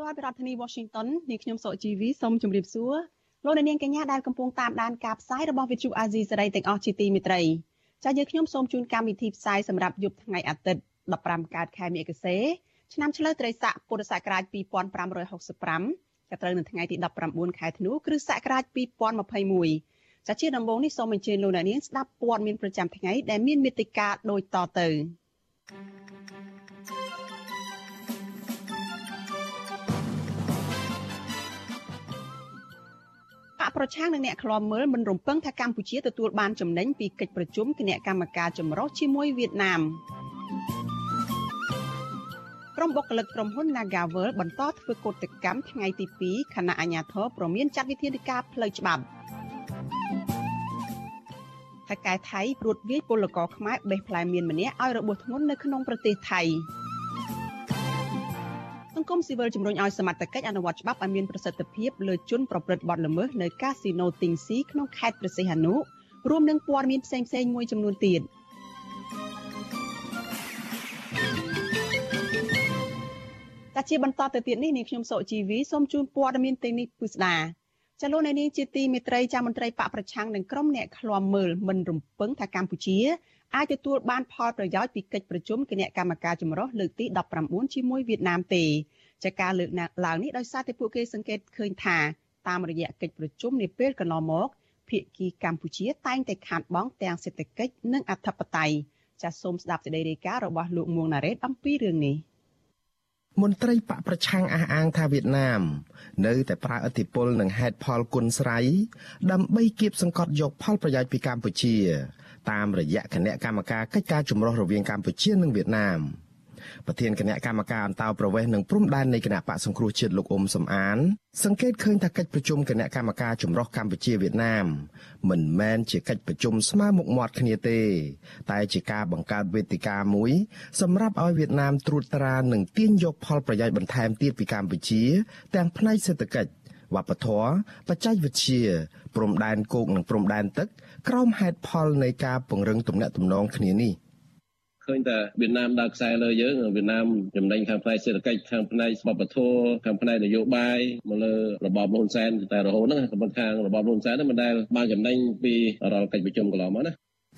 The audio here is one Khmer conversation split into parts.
ផ្សាយផ្ទាល់ពីរដ្ឋធានី Washington នាងខ្ញុំសុកជីវីសូមជម្រាបសួរលោកអ្នកនាងកញ្ញាដែលកំពុងតាមដានការផ្សាយរបស់ Vithu Azisari ទាំងអស់ជាទីមេត្រីចា៎យើងខ្ញុំសូមជូនកម្មវិធីផ្សាយសម្រាប់យប់ថ្ងៃអាទិត្យ15កើតខែមិគសេឆ្នាំឆ្លូវត្រីស័កពុរសករាជ2565ចាប់ត្រូវនៅថ្ងៃទី19ខែធ្នូគ្រិស្តសករាជ2021ចាជាដំបូងនេះសូមអញ្ជើញលោកអ្នកនាងស្ដាប់ព័ត៌មានប្រចាំថ្ងៃដែលមានមេត្តាដូចតទៅបក ប្រឆាំងនឹងអ្នកខ្លាំមើលមិនរំពឹងថាកម្ពុជាទទួលបានចំណេញពីកិច្ចប្រជុំគណៈកម្មការចម្រុះជាមួយវៀតណាមក្រុមបុគ្គលិកក្រុមហ៊ុន Nagavel បន្តធ្វើកោតកម្មថ្ងៃទី2ខណៈអាជ្ញាធរប្រមានចាត់វិធានការផ្លូវច្បាប់ថៃកែថៃព្រួតវាយពលករខ្មែរបេះផ្លែមៀនម្នាក់ឲ្យរបួសធ្ងន់នៅក្នុងប្រទេសថៃស ង្គមស៊ីវិលជំរុញឲ្យសមត្ថកិច្ចអនុវត្តច្បាប់ឲ្យមានប្រសិទ្ធភាពលើជនប្រព្រឹត្តបទល្មើសនៅកាស៊ីណូទីងស៊ីក្នុងខេត្តព្រះសីហនុរួមនឹងព័ត៌មានផ្សេងៗមួយចំនួនទៀត។តែជាបន្តទៅទៀតនេះនាងខ្ញុំសុជីវីសូមជូនព័ត៌មានទាំងនេះពិស្ដាចលនានេះជាទីមេត្រីចាមន្ត្រីបកប្រឆាំងនឹងក្រុមអ្នកឃ្លាំមើលមិនរំពឹងថាកម្ពុជា អាចទទួលបានផលប្រយោជន៍ពីកិច្ចប្រជុំគណៈកម្មការចម្រុះលើកទី19ជាមួយវៀតណាមទេចាការលើកឡើងនេះដោយសារតែពួកគេសង្កេតឃើញថាតាមរយៈកិច្ចប្រជុំនាពេលកន្លងមកភាគីកម្ពុជាតែងតែខាតបង់ទាំងសេដ្ឋកិច្ចនិងអធិបតេយ្យចាសសូមស្ដាប់សេចក្តីរាយការណ៍របស់លោកមួងណារ៉េតអំពីរឿងនេះ។មន្ត្រីបកប្រឆាំងអះអាងថាវៀតណាម នៅតែប្រើឥទ្ធិពលនិងហេតុផលគុណស្រ័យដើម្បីគៀបសង្កត់យកផលប្រយោជន៍ពីកម្ពុជា តាមរយៈគណៈកម្មការកិច្ចការចម្រុះរវាងកម្ពុជានិងវៀតណាម។ប្រធានគណៈកម្មការអន្តរប្រវេសន៍និងព្រំដែននៃគណៈបកសង្គ្រោះជាតិលោកអ៊ុំសំអាន សង្កេតឃើញថាកិច្ចប្រជុំគណៈកម្មការចម្រុះកម្ពុជាវៀតណាម មិនមែនជាកិច្ចប្រជុំស្មើមុខមាត់គ្នាទេ តែជាការបង្កើតវេទិកាមួយ សម្រាប់ឲ្យវៀតណាមត្រួតត្រានិងទាញយកផលប្រយោជន៍បន្ថែមទៀតពីកម្ពុជា ទាំងផ្នែកសេដ្ឋកិច្ចវប្បធម៌បច្ចេកវិទ្យាព្រំដែនគោកនិងព្រំដែនទឹក ក្រោមហេតុផលនៃការពង្រឹងទំនាក់ទំនងគ្នានេះ។ឃើញតែវៀតណាមដើរខ្សែលើយើងវៀតណាមចំណេញខាងផ្នែកសេដ្ឋកិច្ចខាងផ្នែកវប្បធម៌ខាងផ្នែកនយោបាយមកលើរបបលហ៊ុនសែនតែរហូតហ្នឹងសម្បត្តិខាងរបបលហ៊ុនសែនហ្នឹងមិនដែលបានចំណេញពីរាល់កិច្ចប្រជុំកន្លងមកណា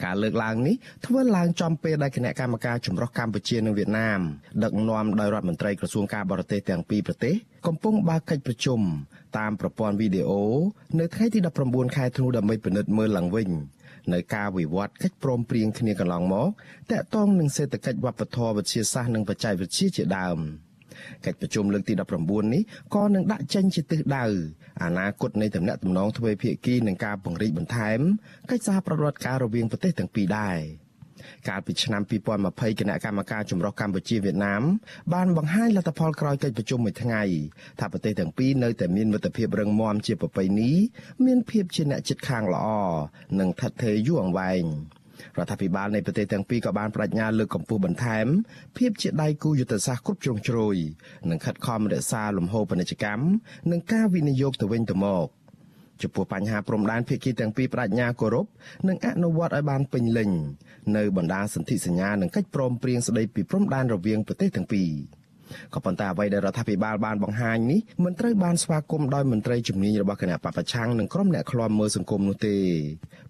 ការលើកឡើងនេះធ្វើឡើងចំពេលដែលគណៈកម្មការចម្រុះកម្ពុជានិងវៀតណាមដឹកនាំដោយរដ្ឋមន្ត្រីក្រសួងការបរទេសទាំងពីរប្រទេសកំពុងបើកកិច្ចប្រជុំ តាមប្រព័ន្ធវីដេអូនៅថ្ងៃទី19ខែធ្នូដើម្បីពិនិត្យមើលឡើងវិញនៅការវិវត្តកិច្ចព្រមព្រៀងគ្នាកន្លងមកតាក់ទងនឹងសេដ្ឋកិច្ចវប្បធម៌វិទ្យាសាស្ត្រនិងបច្ចេកវិទ្យាជាដើមកិច្ចប្រជុំលើកទី19នេះក៏នឹងដាក់ចេញជាទិសដៅអនាគតនៃទំនាក់ទំនងទ្វេភាគីនិងការពង្រីកបន្ថែមកិច្ចសហប្រតិបត្តិការរវាងប្រទេសទាំងពីរដែរ។ កាលពីឆ្នាំ2020គណៈកម្មការចម្រុះកម្ពុជាវៀតណាមបានបង្ហាញលទ្ធផលក្រោយកិច្ចប្រជុំមួយថ្ងៃថាប្រទេសទាំងពីរនៅតែមានមិត្តភាពរឹងមាំជាប្រពៃណីមានភាពជាអ្នកជិតខាងល្អនិងថិតថេរយូរអង្វែងរដ្ឋាភិបាលនៃប្រទេសទាំងពីរក៏បានបដិញ្ញាលើកកម្ពស់បន្ថែមភាពជាដៃគូយុទ្ធសាស្ត្រគ្រប់ជ្រុងជ្រោយនិងខិតខំរក្សាលំហូរពាណិជ្ជកម្មនិងការវិនិយោគទៅវិញទៅមក។ ចំពោះបញ្ហាព្រំដែនភាគីទាំងពីរបដិញ្ញាគោរពនិងអនុវត្តឲ្យបានពេញលេញនៅបណ្ដាសន្ធិសញ្ញានិងកិច្ចព្រមព្រៀងស្តីពីព្រំដែនរវាងប្រទេសទាំងពីរក៏ប៉ុន្តែអ្វីដែលរដ្ឋាភិបាលបានបង្ហាញនេះមិនត្រូវបានស្វាគមន៍ដោយមន្ត្រីជំនាញរបស់គណៈបពប្រឆាំងនិងក្រុមអ្នកឃ្លាំមើលសង្គមនោះទេ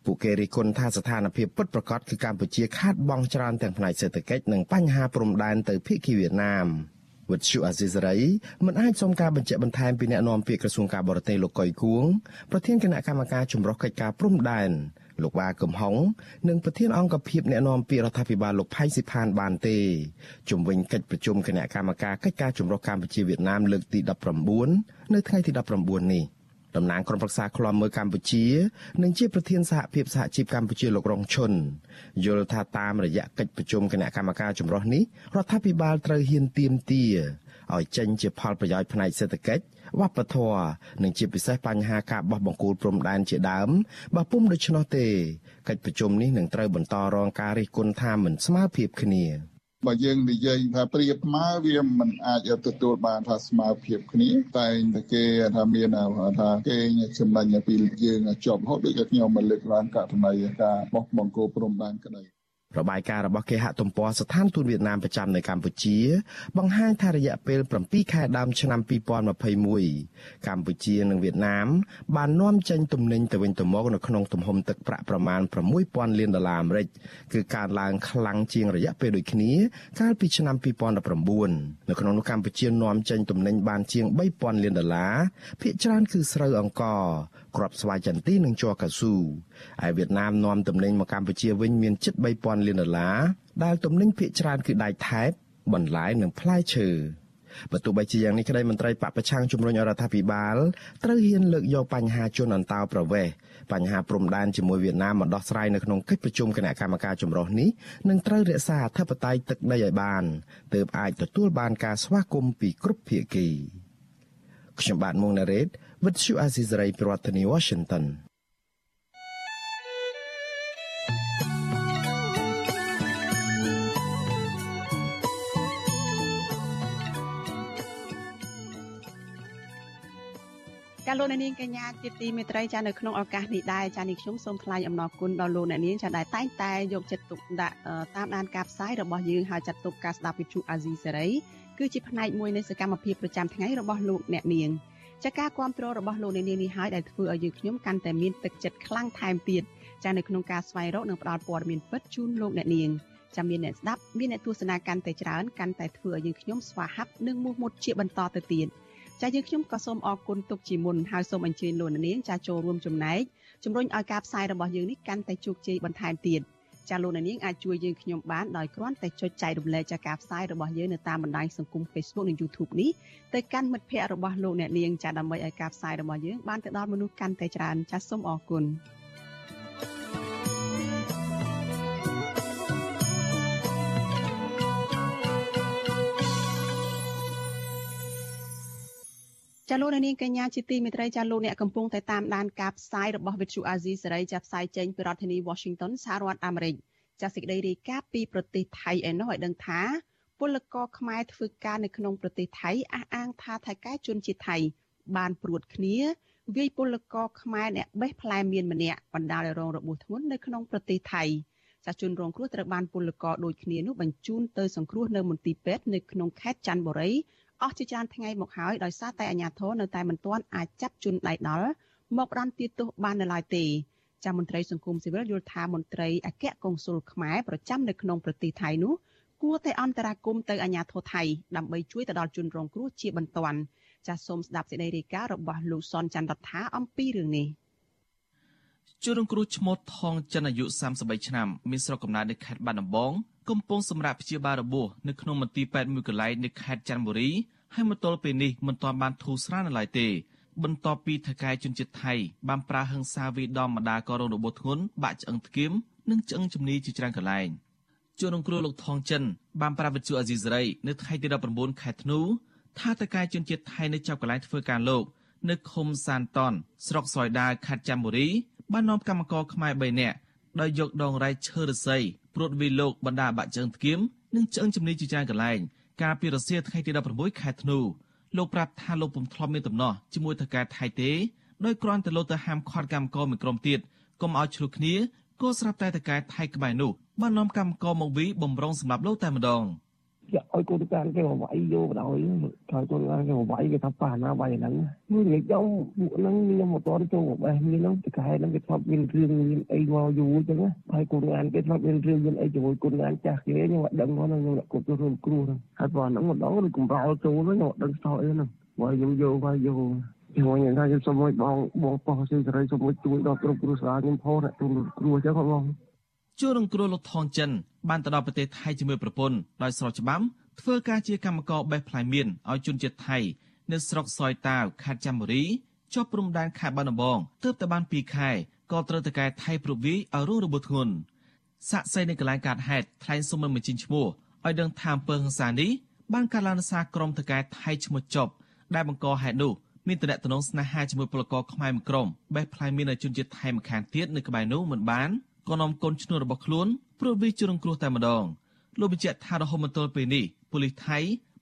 ពួកគេរិះគន់ថាស្ថានភាពពិតប្រាកដគឺកម្ពុជាខាតបង់ច្រើនទាំងផ្នែកសេដ្ឋកិច្ចនិងបញ្ហាព្រំដែនទៅភាគីវៀតណាម។ វិទ្យុអាស៊ីសេរីមិនអាចសុំការបញ្ជាក់បន្ថែមពីអ្នកនាំពាក្យក្រសួងការបរទេសលោកកុយគួងប្រធានគណៈកម្មការចម្រុះកិច្ចការព្រំដែនលោកវ៉ាកំហុងនិងប្រធានអង្គភិបអ្នកនាំពាក្យរដ្ឋាភិបាលលោកផៃស៊ីផានបានទេជំវិញកិច្ចប្រជុំគណៈកម្មការកិច្ចការចម្រុះកម្ពុជាវៀតណាមលើកទី19នៅថ្ងៃទី19នេះ តំណាងក្រុមប្រឹក្សាឃ្លាំមើលកម្ពុជានិងជាប្រធានសហភាពសហជីពកម្ពុជាលោករងឈុនយល់ថាតាមរយៈកិច្ចប្រជុំគណៈកម្មការចម្រុះនេះរដ្ឋាភិបាលត្រូវហ៊ានទៀមទាឲ្យចេញជាផលប្រយោជន៍ផ្នែកសេដ្ឋកិច្ចវប្បធម៌និងជាពិសេសបញ្ហាការបោះបង្គោលព្រំដែនជាដើមបើពុំដូច្នោះទេកិច្ចប្រជុំនេះនឹងត្រូវបន្តរងការរិះគន់ថាមិនស្មើភាពគ្នា។ បើយើងនិយាយថាប្រៀបស្មើវាមិនអាចទទួលបានថាស្មើភាពគ្នាតែតែគេថាមានថាគេចំណេញពីយើងជាប់រហូតដូចខ្ញុំមកលើកឡើងករណីការបោះបង្គោលព្រំដែនក្តី របាយការណ៍របស់គេហទំព័រស្ថានទូតវៀតណាមប្រចាំនៅកម្ពុជា បង្ហាញថារយៈពេល7ខែដើមឆ្នាំ2021កម្ពុជានិងវៀតណាមបាននាំចេញទំនិញទៅវិញទៅមកនៅក្នុងទំហំទឹកប្រាក់ប្រមាណ6000លានដុល្លារអាមេរិកគឺកើនឡើងខ្លាំងជាងរយៈពេលដូចគ្នា កាលពីឆ្នាំ2019នៅក្នុងនោះកម្ពុជានាំចេញទំនិញបានជាង3000លានដុល្លារភាគច្រើនគឺស្រូវអង្ករ គ្រាប់ស្វាយចន្ទីនិងជ័រកៅស៊ូឯវៀតណាមនាំទំនិញមកកម្ពុជាវិញមានជិត3000លានដុល្លារដែលទំនិញភាគច្រើនគឺដែកថែបបន្លែនិងផ្លែឈើបើទោះបីជាយ៉ាងនេះក្តីមន្ត្រីបពប្រឆាំងជំរុញរដ្ឋាភិបាលត្រូវហ៊ានលើកយកបញ្ហាជនអន្តោប្រវេសន៍បញ្ហាព្រំដែនជាមួយវៀតណាមមកដោះស្រាយនៅក្នុងកិច្ចប្រជុំគណៈកម្មការចម្រុះនេះនឹងត្រូវរក្សាអធិបតេយ្យទឹកដីឲ្យបានទើបអាចទទួលបានការស្វាគមន៍ពីគ្រប់ភាគីខ្ញុំបាទមុងណារ៉េត With you Azizray ប្រធានាទី Washington ចាលោកអ្នកនាងកញ្ញាជាទីមេត្រីចានៅក្នុងឱកាសនេះដែរចានេះខ្ញុំសូមថ្លែងអំណរគុណដល់លោកអ្នកនាងចាដែលតែងតែយកចិត្តទុកដាក់តាមដានការផ្សាយរបស់យើងហើយចាត់ទុកការស្ដាប់វិទ្យុអាស៊ីសេរីគឺជាផ្នែកមួយនៃសកម្មភាពប្រចាំថ្ងៃរបស់លោកអ្នកនាង ចាការគ្រប់គ្រងរបស់លោកអ្នកនាងនេះហើយដែលធ្វើឲ្យយើងខ្ញុំកាន់តែមានទឹកចិត្តខ្លាំងថែមទៀតចានៅក្នុងការស្វែងរកនិងផ្តល់ព័ត៌មានពិតជូនលោកអ្នកនាងចាំមានអ្នកស្ដាប់មានអ្នកទស្សនាកាន់តែច្រើនកាន់តែធ្វើឲ្យយើងខ្ញុំស្វាហាប់និងមោះមុតជាបន្តទៅទៀត។ចាយើងខ្ញុំក៏សូមអរគុណទុកជាមុនហើយសូមអញ្ជើញលោកនាងចាចូលរួមចំណែកជំរុញឲ្យការផ្សាយរបស់យើងនេះកាន់តែជោគជ័យបន្ថែមទៀត ចាលោកនាងអាចជួយយើងខ្ញុំបានដោយគ្រាន់តែចុចចែករំលែកចាការផ្សាយរបស់យើងនៅតាមបណ្ដាញសង្គម Facebook និង YouTube នេះទៅកាន់មិត្តភ័ក្តិរបស់លោកអ្នកនាងចាដើម្បីឲ្យការផ្សាយរបស់យើងបានទៅដល់មនុស្សកាន់តែច្រើនចាសូមអរគុណ ចាលោកនាងកញ្ញាជាទីមេត្រីចាលោកអ្នកកំពុងតែតាមដានការផ្សាយរបស់វិទ្យុអាស៊ីសេរីចាផ្សាយចេញពីរដ្ឋធានី Washington សហរដ្ឋអាមេរិកចាសេចក្តីរាយការណ៍ពីប្រទេសថៃឯណោះឲ្យដឹងថាពលករខ្មែរធ្វើការនៅក្នុងប្រទេសថៃអះអាងថាថៃកែជនជាតិថៃ បានព្រួតគ្នាវាយពលករខ្មែរអ្នកបេះផ្លែមៀនម្នាក់បណ្ដាលឲ្យរងរបួសធ្ងន់នៅក្នុងប្រទេសថៃចាជនរងគ្រោះត្រូវបានពលករដូចគ្នានោះបញ្ជូនទៅសង្គ្រោះនៅមន្ទីរពេទ្យនៅក្នុងខេត្តច័ន្ទបុរី អស់ជាច្រើនថ្ងៃមកហើយដោយសារតែអាជ្ញាធរនៅតែមិនទាន់អាចចាប់ជនដៃដល់មកផ្ដន្ទាទោសបាននៅឡើយទេចាមន្ត្រីសង្គមស៊ីវិលយល់ថាមន្ត្រីអគ្គកុងស៊ុលខ្មែរប្រចាំនៅក្នុងប្រទេសថៃនោះគួរតែអន្តរាគមទៅអាជ្ញាធរថៃដើម្បីជួយទៅដល់ជនរងគ្រោះជាបន្ទាន់ចាសសូមស្ដាប់សេចក្តីរាយការណ៍របស់លោកសនច័ន្ទរដ្ឋាអំពីរឿងនេះជនរងគ្រោះឈ្មោះថងចិនអាយុ33ឆ្នាំមានស្រុកកំណើតនៅខេត្តបាត់ដំបង កំពុងសម្រាប់ព្យាបាលរបួសនៅក្នុងមន្ទីរពេទ្យមួយកន្លែងនៅខេត្តច័ន្ទបុរីហើយមកទល់ពេលនេះមិនទាន់បានធូរស្រាលនៅឡើយទេ បន្ទាប់ពីថកែជនជាតិថៃបានប្រើហិង្សាវាយដំម្ដាយក៏រងរបួសធ្ងន់បាក់ឆ្អឹងធ្គាមនិងឆ្អឹងជំនីជាច្រើនកន្លែងជួននឹងគ្រូលោកថងចិនបានប្រាប់វិទ្យុអាស៊ីសេរីនៅថ្ងៃទី19ខែធ្នូថាតកែជនជាតិថៃនៅចាប់កន្លែងធ្វើការលោកនៅឃុំសានតនស្រុកសយដាខេត្តចាំបុរីបាននាំកម្មករខ្មែរ3នាក់ដោយយកដងរែកឈើរស័យ ព្រួតវីលោកបណ្ដាបាក់ជើងធ្គាមនិងឆ្អឹងជំនីជាច្រើនកន្លែងកាលពីរសៀលថ្ងៃទី16ខែធ្នូលោកប្រាប់ថាលោកពុំធ្លាប់មានដំណោះជាមួយថៅកែថៃទេដោយគ្រាន់តែលោកទៅហាមឃាត់កម្មករមួយក្រុមទៀតកុំឲ្យឆ្លោះគ្នាក៏ស្រាប់តែថៅកែថៃក្បែរនោះបាននាំកម្មករមកវីបំរុងសម្រាប់លោកតែម្ដង។ ចាក់ឲ្យកូនកានគេមកវាយយកបណ្ដោយថាកូនកានគេមកវាយគេថាប៉ះណាវាយហ្នឹងមួយនិយាយចង់ពួកហ្នឹងមានម៉ូទ័រចូលបេះមានហ្នឹងតែកែហ្នឹងគេធ្លាប់មានរឿងមានអីមកយូរអញ្ចឹងហើយកូនកានគេធ្លាប់មានរឿងមានអីជាមួយកូនកានចាស់គេខ្ញុំអត់ដឹងផងខ្ញុំអត់គ្រប់ចូលរួមគ្រូហ្នឹងហើយបើហ្នឹងម្ដងឬកំរោលចូលហ្នឹងខ្ញុំអត់ដឹងស្ទោអីហ្នឹងបើខ្ញុំយកវាយយកខ្ញុំញ៉ាំថាខ្ញុំសុំមួយបងបងប៉ោះស៊ីសេរីសុំមួយជួយដល់គ្រប់គ្រួសារខ្ញុំផងអ្នកទូគ្រូអញ្ចឹងបង ជួននឹងគ្រួលោកថងចិនបានទៅដល់ប្រទេសថៃជាមួយប្រពន្ធដោយស្របច្បាប់ធ្វើការជាកម្មករបេះផ្លែមៀនឲ្យជនជាតិថៃនៅស្រុកសយតាវខេត្តចាំបុរីជាប់ព្រំដែនខេត្តបាត់ដំបងទើបតែបាន2ខែក៏ត្រូវតកែថៃប្រវីឲ្យរងរបួសធ្ងន់សាក់សីនៃកន្លែងកាត់ហេតុថ្លែងសុំមិនបញ្ចេញឈ្មោះឲ្យដឹងថាអំពើហិង្សានេះបានកាត់ឡើងសារក្រុមតកែថៃឈ្មោះចប់ដែលបង្កហេតុនោះមានតំណែងស្នេហាជាមួយពលករខ្មែរមួយក្រុមបេះផ្លែមានជនជាតិថៃម្ខាងទៀតនៅក្បែរនោះមិនបាន ក៏នាំកូនឈ្នួលរបស់ខ្លួនព្រោះវាជារងគ្រោះតែម្ដងលោកបញ្ជាក់ថារហូតមកទល់ពេលនេះប៉ូលីសថៃ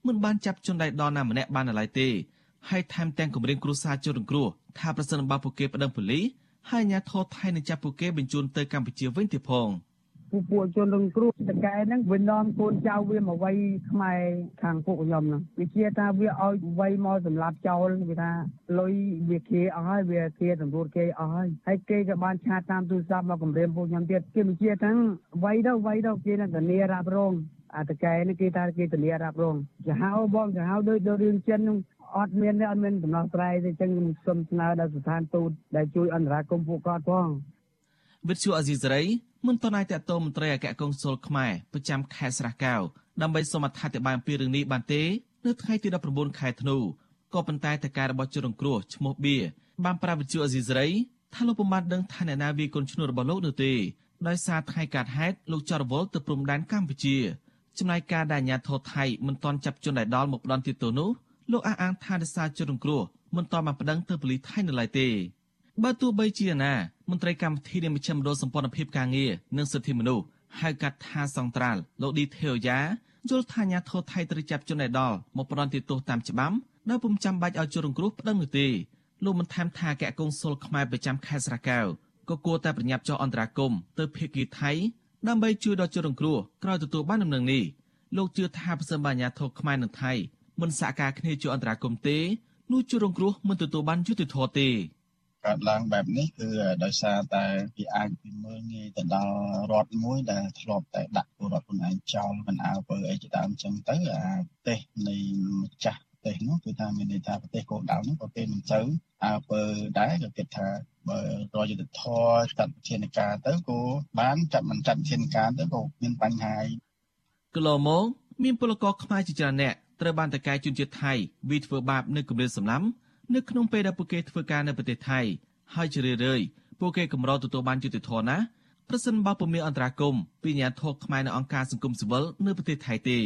មិនបានចាប់ជនដៃដល់ណាម្នាក់បាននៅឡើយទេហើយថែមទាំងគម្រាមគ្រួសារជនរងគ្រោះថាប្រសិនបើពួកគេប្តឹងប៉ូលីសហើយអាជ្ញាធរថៃនឹងចាប់ពួកគេបញ្ជូនទៅកម្ពុជាវិញទៀតផង។ ពួកពួកជនរងគ្រោះតកែហ្នឹងវានាំកូនចៅវាមកវាយខ្មែរខាងពួកខ្ញុំហ្នឹងវាជាថាវាឲ្យវាយមកសម្លាប់ចោលវាថាលុយវាគេអស់ហើយវាគេសម្រួលគេអស់ហើយហើយគេក៏បានឆាតតាមទូរស័ព្ទមកគម្រាមពួកខ្ញុំទៀតគេមិនជាថាវាយទៅវាយទៅគេនឹងធានារ៉ាប់រងអាតកែនេះគេថាគេធានារ៉ាប់រងចាហៅបងចាហៅដូចដូចរឿងចិនហ្នឹងអត់មានទេអត់មានដំណោះស្រាយទេអញ្ចឹងខ្ញុំសូមស្នើដល់ស្ថានទូតដែលជួយអន្តរាគមន៍ពួកគាត់ផង វិទ្យុអេស៊ីសរ៉ៃមិនទាន់អាចតតមន្ត្រីអគ្គកុងស៊ុលខ្មែរប្រចាំខេត្តស្រះកែវដើម្បីសូមអធិប្បាយអំពីរឿងនេះបានទេនៅថ្ងៃទី19ខែធ្នូក៏ប៉ុន្តែតការរបស់ជនរងគ្រោះឈ្មោះបៀបានប្រាប់វិទ្យុអេស៊ីសរ៉ៃថាលោកពុំបានដឹងថាអ្នកណាវាគុនឈ្នួលរបស់លោកនោះទេដោយសារថ្ងៃកាត់ហេតុលោកចរវល់ទៅព្រំដែនកម្ពុជាចំណែកការដែលអាញាធរថៃមិនទាន់ចាប់ជនដែលដល់មកផ្ដន់ទីតនោះលោកអះអាងថាដោយសារជនរងគ្រោះមិនទាន់បានប្តឹងទៅប៉ូលីសថៃនៅឡើយទេ បើទោះបីជាណាមន្ត្រីកម្មវិធីនៃមជ្ឈមណ្ឌលសម្ព័ន្ធភាពការងារនិងសិទ្ធិមនុស្សហៅកាត់ថាសង្ត្រាល់លោកឌីថេយ៉ាយល់ថាអាញាធរថៃត្រូវចាប់ជនឯដល់មកផ្ដន់ទោសតាមច្បាប់ដោយពុំចាំបាច់ឲ្យជនរងគ្រោះប្តឹងនោះទេលោកបានថែមថាកែកុងស៊ុលខ្មែរប្រចាំខេត្តស្រែកែវក៏គួរតែប្រញាប់ចោះអន្តរាគមទៅភៀកគីថៃដើម្បីជួយដល់ជនរងគ្រោះក្រោយទទួលបានដំណឹងនេះលោកជឿថាប្រសិនបើអាញាធរខ្មែរនិងថៃមិនសហការគ្នាជួយអន្តរាគមទេនោះជនរងគ្រោះមិនទទួលបានយុត្តិធម៌ទេ កើតឡើងបែបនេះគឺដោយសារតែវាអាចពីមើលងាយទៅដល់រដ្ឋមួយដែលធ្លាប់តែដាក់ពលរដ្ឋខ្លួនឯងចោលមិនអើពើអីជាដើមអញ្ចឹងទៅអាប្រទេសនៃម្ចាស់ប្រទេសនោះគឺថាមានន័យថាប្រទេសកូនដៅនោះក៏គេមិនទៅអើពើដែរក៏គិតថាបើរយុទ្ធធរចាត់វិធានការទៅក៏បានចាត់មិនចាត់វិធានការទៅក៏មានបញ្ហាកន្លងមកមានពលករខ្មែរជាច្រើនអ្នកត្រូវបានតកែជនជាតិថៃវិធ្វើបាបនៅគម្រាមសម្លាប់ នៅក្នុងពេលដែលពួកគេធ្វើការនៅប្រទេសថៃហើយជារឿយៗពួកគេកម្រទទួលបានយុត្តិធម៌ណាប្រសិនបើពុំមានអន្តរាគមពីអាញាធរខ្មែរនៅអង្គការសង្គមស៊ីវិលនៅប្រទេសថៃទេ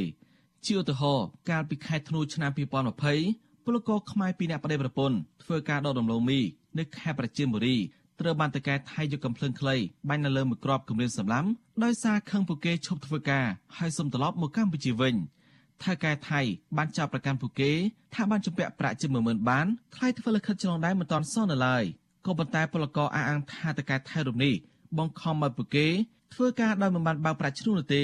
ជាឧទាហរណ៍កាលពីខែធ្នូឆ្នាំ2020ពលករខ្មែរពីរនាក់ប្តីប្រពន្ធធ្វើការដកដំឡូងមីនៅខេត្តប្រជិមបុរីត្រូវបានតកែថៃយកកំភ្លើងខ្លីបាញ់នៅលើមួយគ្រាប់គម្រាមសម្លាំដោយសារខឹងពួកគេឈប់ធ្វើការហើយសុំត្រឡប់មកកម្ពុជាវិញ។ ថៅកែថៃបានចាប់ប្រកាន់ពួកគេថាបានជំពាក់ប្រាក់ជា10000បានថ្លៃធ្វើលិខិតឆ្លងដែនមិនទាន់សងនៅឡើយក៏ប៉ុន្តែពលករអះអាងថាតកែថៃរូបនេះបង្ខំឲ្យពួកគេធ្វើការដោយមិនបានបើកប្រាក់ឈ្នួលនោះទេ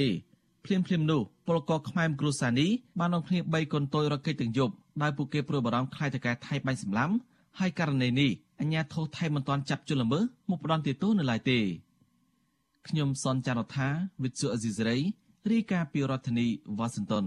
ភ្លាមភ្លាមនោះពលករខ្មែរគ្រួសារនេះបាននាំគ្នា3កូនតូចរកកិច្ចទាំងយប់ដោយពួកគេព្រួយបារម្ភខ្លាចតកែថៃបាញ់សម្លាប់ហើយករណីនេះអាជ្ញាធរថៃមិនទាន់ចាប់ជនល្មើសមកផ្ដន់ទោសនៅឡើយទេខ្ញុំសនចាររថាវិទ្យុអេស៊ីសរ៉ៃរាយការណ៍ពីរដ្ឋធានីវ៉ាស៊ីនតោន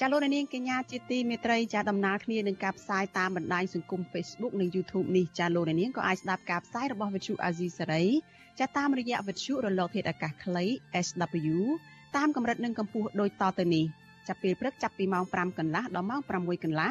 ចាលោកនាងកញ្ញាជាទីមេត្រីចាដំណើរគ្នានឹងការផ្សាយតាមបណ្ដាញសង្គម Facebook និង YouTube នេះចាលោកនាងក៏អាចស្ដាប់ការផ្សាយរបស់វិទ្យុអាស៊ីសេរីចាតាមរយៈវិទ្យុរលកធាតុអាកាសខ្លី SW តាមកម្រិតនិងកម្ពស់ដូចតទៅនេះចាប់ពេលព្រឹកចាប់ពីម៉ោង5កន្លះដល់ម៉ោង6កន្លះ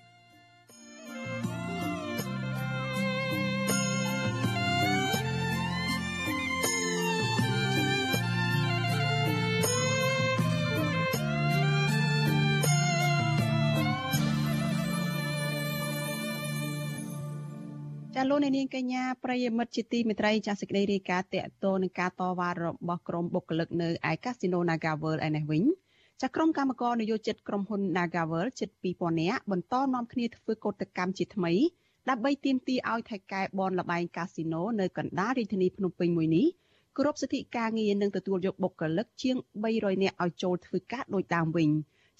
ចាលោកនាងកញ្ញាប្រិយមិត្តជាទីមេត្រីចាសសេចក្តីរាយការណ៍តកតទៅនឹងការតវ៉ារបស់ក្រុមបុគ្គលិកនៅឯកាស៊ីណូ Nagaworld ឯនេះវិញចាក្រុមកម្មករនយោជិតក្រុមហ៊ុន Nagaworld ជិត2000នាក់បន្តនាំគ្នាធ្វើកោតកម្មជាថ្មីដើម្បីទាមទារឲ្យថៃកែបនលបែងកាស៊ីណូនៅកណ្ដាលរាជធានីភ្នំពេញមួយនេះគ្រប់សិទ្ធិការងារនឹងទទួលយកបុគ្គលិកជាង300នាក់ឲ្យចូលធ្វើការដោយដើមវិញ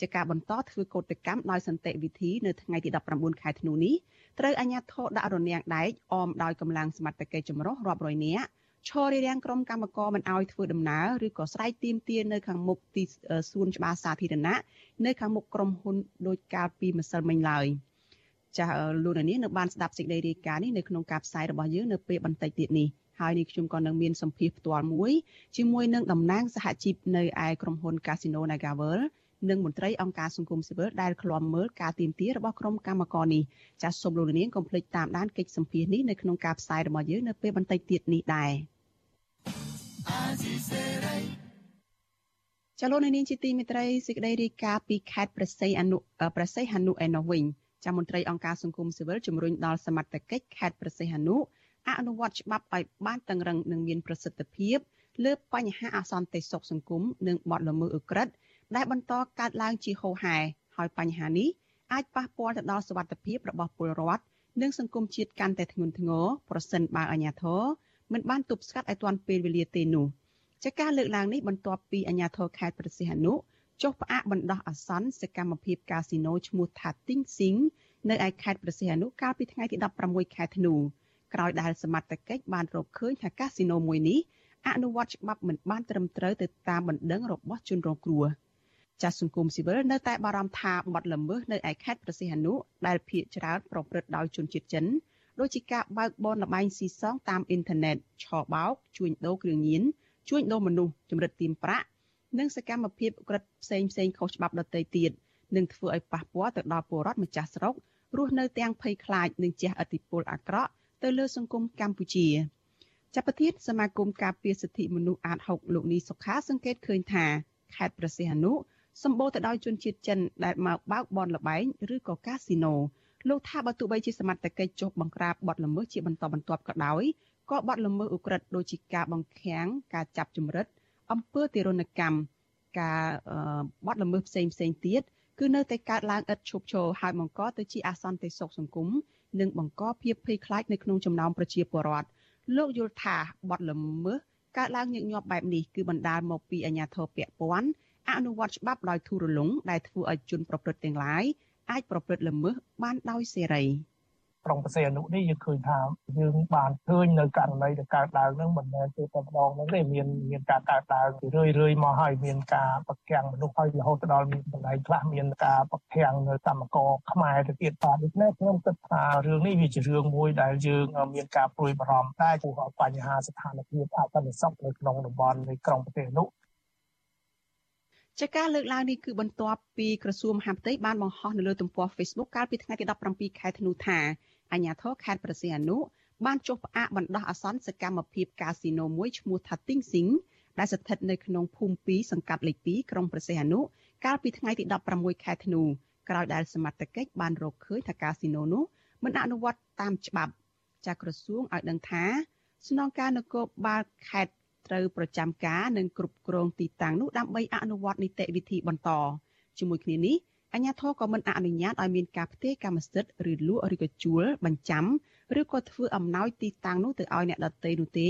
ជាការបន្តធ្វើកោតកម្មដោយសន្តិវិធីនៅថ្ងៃទី19ខែធ្នូនេះត្រូវអាជ្ញាធរដាក់រនាំងដែកអមដោយកម្លាំងសមត្ថកិច្ចចម្រុះរាប់រយនាក់ឈររារាំងក្រុមកម្មករមិនអោយធ្វើដំណើរឬក៏ស្រែកទាមទារនៅខាងមុខទីសួនច្បារសាធារណៈនៅខាងមុខក្រុមហ៊ុនដោយកាលពីម្សិលមិញឡើយចាស់លោកនាងនៅបានស្ដាប់សេចក្តីរាយការណ៍នេះនៅក្នុងការផ្សាយរបស់យើងនៅពេលបន្តិចទៀតនេះហើយនេះខ្ញុំក៏នឹងមានសម្ភារផ្ទាល់មួយជាមួយនឹងតំណាងសហជីពនៅឯក្រុមហ៊ុន Casino Nagavel និងមន្ត្រីអង្គការសង្គមស៊ីវិលដែលឃ្លាំមើលការទៀមទារបស់ក្រុមកម្មករនេះចាសសូមលោកនាងកុំភ្លេចតាមដានកិច្ចសម្ភារនេះនៅក្នុងការផ្សាយរបស់យើងនៅពេលបន្តិចទៀតនេះដែរចលនានាងជាទីមេត្រីសេចក្តីរាយការណ៍ពីខេត្តប្រស័យអនុប្រស័យហនុឯណោះវិញចាំមន្ត្រីអង្គការសង្គមស៊ីវិលជំរុញដល់សមត្ថកិច្ចខេត្តប្រស័យហនុអនុវត្តច្បាប់ឲ្យបានតឹងរឹងនិងមានប្រសិទ្ធភាពលើបញ្ហាអសន្តិសុខសង្គមនិងបទល្មើសឧក្រិដ្ឋ ដែលបន្តកើតឡើងជាហូរហែហើយបញ្ហានេះអាចប៉ះពាល់ទៅដល់សុវត្ថិភាពរបស់ពលរដ្ឋនិងសង្គមជាតិកាន់តែធ្ងន់ធ្ងរប្រសិនបើអាជ្ញាធរមិនបានទប់ស្កាត់ឲ្យទាន់ពេលវេលាទេនោះចាការលើកឡើងនេះបន្ទាប់ពីអាជ្ញាធរខេត្តប្រសិទ្ធនុចុះផ្អាកបណ្ដោះអាសន្នសកម្មភាពកាស៊ីណូឈ្មោះថាទីងស៊ីងនៅឯខេត្តប្រសិទ្ធនុកាលពីថ្ងៃទី16ខែធ្នូក្រោយដែលសមត្ថកិច្ចបានរកឃើញថាកាស៊ីណូមួយនេះអនុវត្តច្បាប់មិនបានត្រឹមត្រូវទៅតាមបណ្ដឹងរបស់ជនរងគ្រោះ ចាស់សង្គមស៊ីវិលនៅតែបារម្ភថាបាត់ល្មើសនៅឯខេត្តប្រសិទ្ធនុដែលភ ieck ច្រើនប្រព្រឹត្តដោយជនជាតិចិនដូចជាការបើកបនលបែងស៊ីសងតាមអ៊ីនធឺណិតឆបោកជួញដូរគ្រឿងញៀនជួញដូរមនុស្សចម្រិតទាមប្រាក់និងសកម្មភាពក្រិតផ្សេងផ្សេងខុសច្បាប់ដទៃទៀតនឹងធ្វើឲ្យប៉ះពាល់ទៅដល់ពលរដ្ឋម្ចាស់ស្រុករស់នៅទាំងភ័យខ្លាចនិងជះឥទ្ធិពលអាក្រក់ទៅលើសង្គមកម្ពុជាចាប់ប្រធានសមាគមការពារសិទ្ធិមនុស្សអាត6លោកនីសុខាសង្កេតឃើញថាខេត្តប្រសិទ្ធនុ សម្បូរទៅដោយជនជាតិចិនដែលមកបើកបនលបែងឬក៏កាស៊ីណូលោកថាបើទោះបីជាសមត្ថកិច្ចចុះបង្ក្រាបបទល្មើសជាបន្តបន្ទាប់ក៏ដោយក៏បទល្មើសឧក្រិដ្ឋដូចជាការបង្ខាំងការចាប់ជំរិតអំពើទារុណកម្មការបទល្មើសផ្សេងផ្សេងទៀតគឺនៅតែកើតឡើងឥតឈប់ឈរហើយបង្កទៅជាអសន្តិសុខសង្គមនិងបង្កភាពភ័យខ្លាចនៅក្នុងចំណោមប្រជាពលរដ្ឋលោកយល់ថាបទល្មើសកើតឡើងញឹកញាប់បែបនេះគឺបណ្ដាលមកពីអាញាធរពពាន់ អនុវត្តច្បាប់ដោយធូររលុងដែលធ្វើឲ្យជនប្រព្រឹត្តទាំងឡាយអាចប្រព្រឹត្តល្មើសបានដោយសេរី។ក្រុងប្រសេអនុនេះយើងឃើញថាយើងបានឃើញនៅករណីដែលកើតឡើងហ្នឹងមិនមែនទេតែម្ដងហ្នឹងទេមានមានការកើតឡើងរឿយរឿយមកហើយមានការប្រកាំងមនុស្សហើយរហូតដល់មានកន្លែងខ្លះមានការប្រកាំងនៅកម្មករខ្មែរទៅទៀតបាទដូច្នេះខ្ញុំគិតថារឿងនេះវាជារឿងមួយដែលយើងមានការព្រួយបារម្ភតែព្រោះបញ្ហាស្ថានភាពអសន្តិសុខនៅក្នុងតំបន់នៃក្រុងប្រទេសនោះ ចាការលើកឡើងនេះគឺបន្ទាប់ពីក្រសួងមហាផ្ទៃបានបង្ហោះនៅលើទំព័រ Facebook កាលពីថ្ងៃទី17ខែធ្នូថាអាជ្ញាធរខេត្តប្រសិទ្ធអនុបានចុះផ្អាកបណ្ដោះអាសន្នសកម្មភាពកាស៊ីណូមួយឈ្មោះថាទីងស៊ីងដែលស្ថិតនៅក្នុងភូមិ2សង្កាត់លេខ2ក្រុងប្រសិទ្ធអនុកាលពីថ្ងៃទី16ខែធ្នូក្រោយដែលសមត្ថកិច្ចបានរកឃើញថាកាស៊ីណូនោះមិនអនុវត្តតាមច្បាប់ចាក្រសួងឲ្យដឹងថាស្នងការនគរបាលខេត្ត ត្រូវប្រចាំការនិងគ្រប់គ្រងទីតាំងនោះដើម្បីអនុវត្តនីតិវិធីបន្តជាមួយគ្នានេះអាជ្ញាធរក៏មិនអនុញ្ញាតឲ្យមានការផ្ទេរកម្មសិទ្ធិឬលក់ឬក៏ជួលបញ្ចាំឬក៏ធ្វើអំណោយទីតាំងនោះទៅឲ្យអ្នកដទៃនោះទេ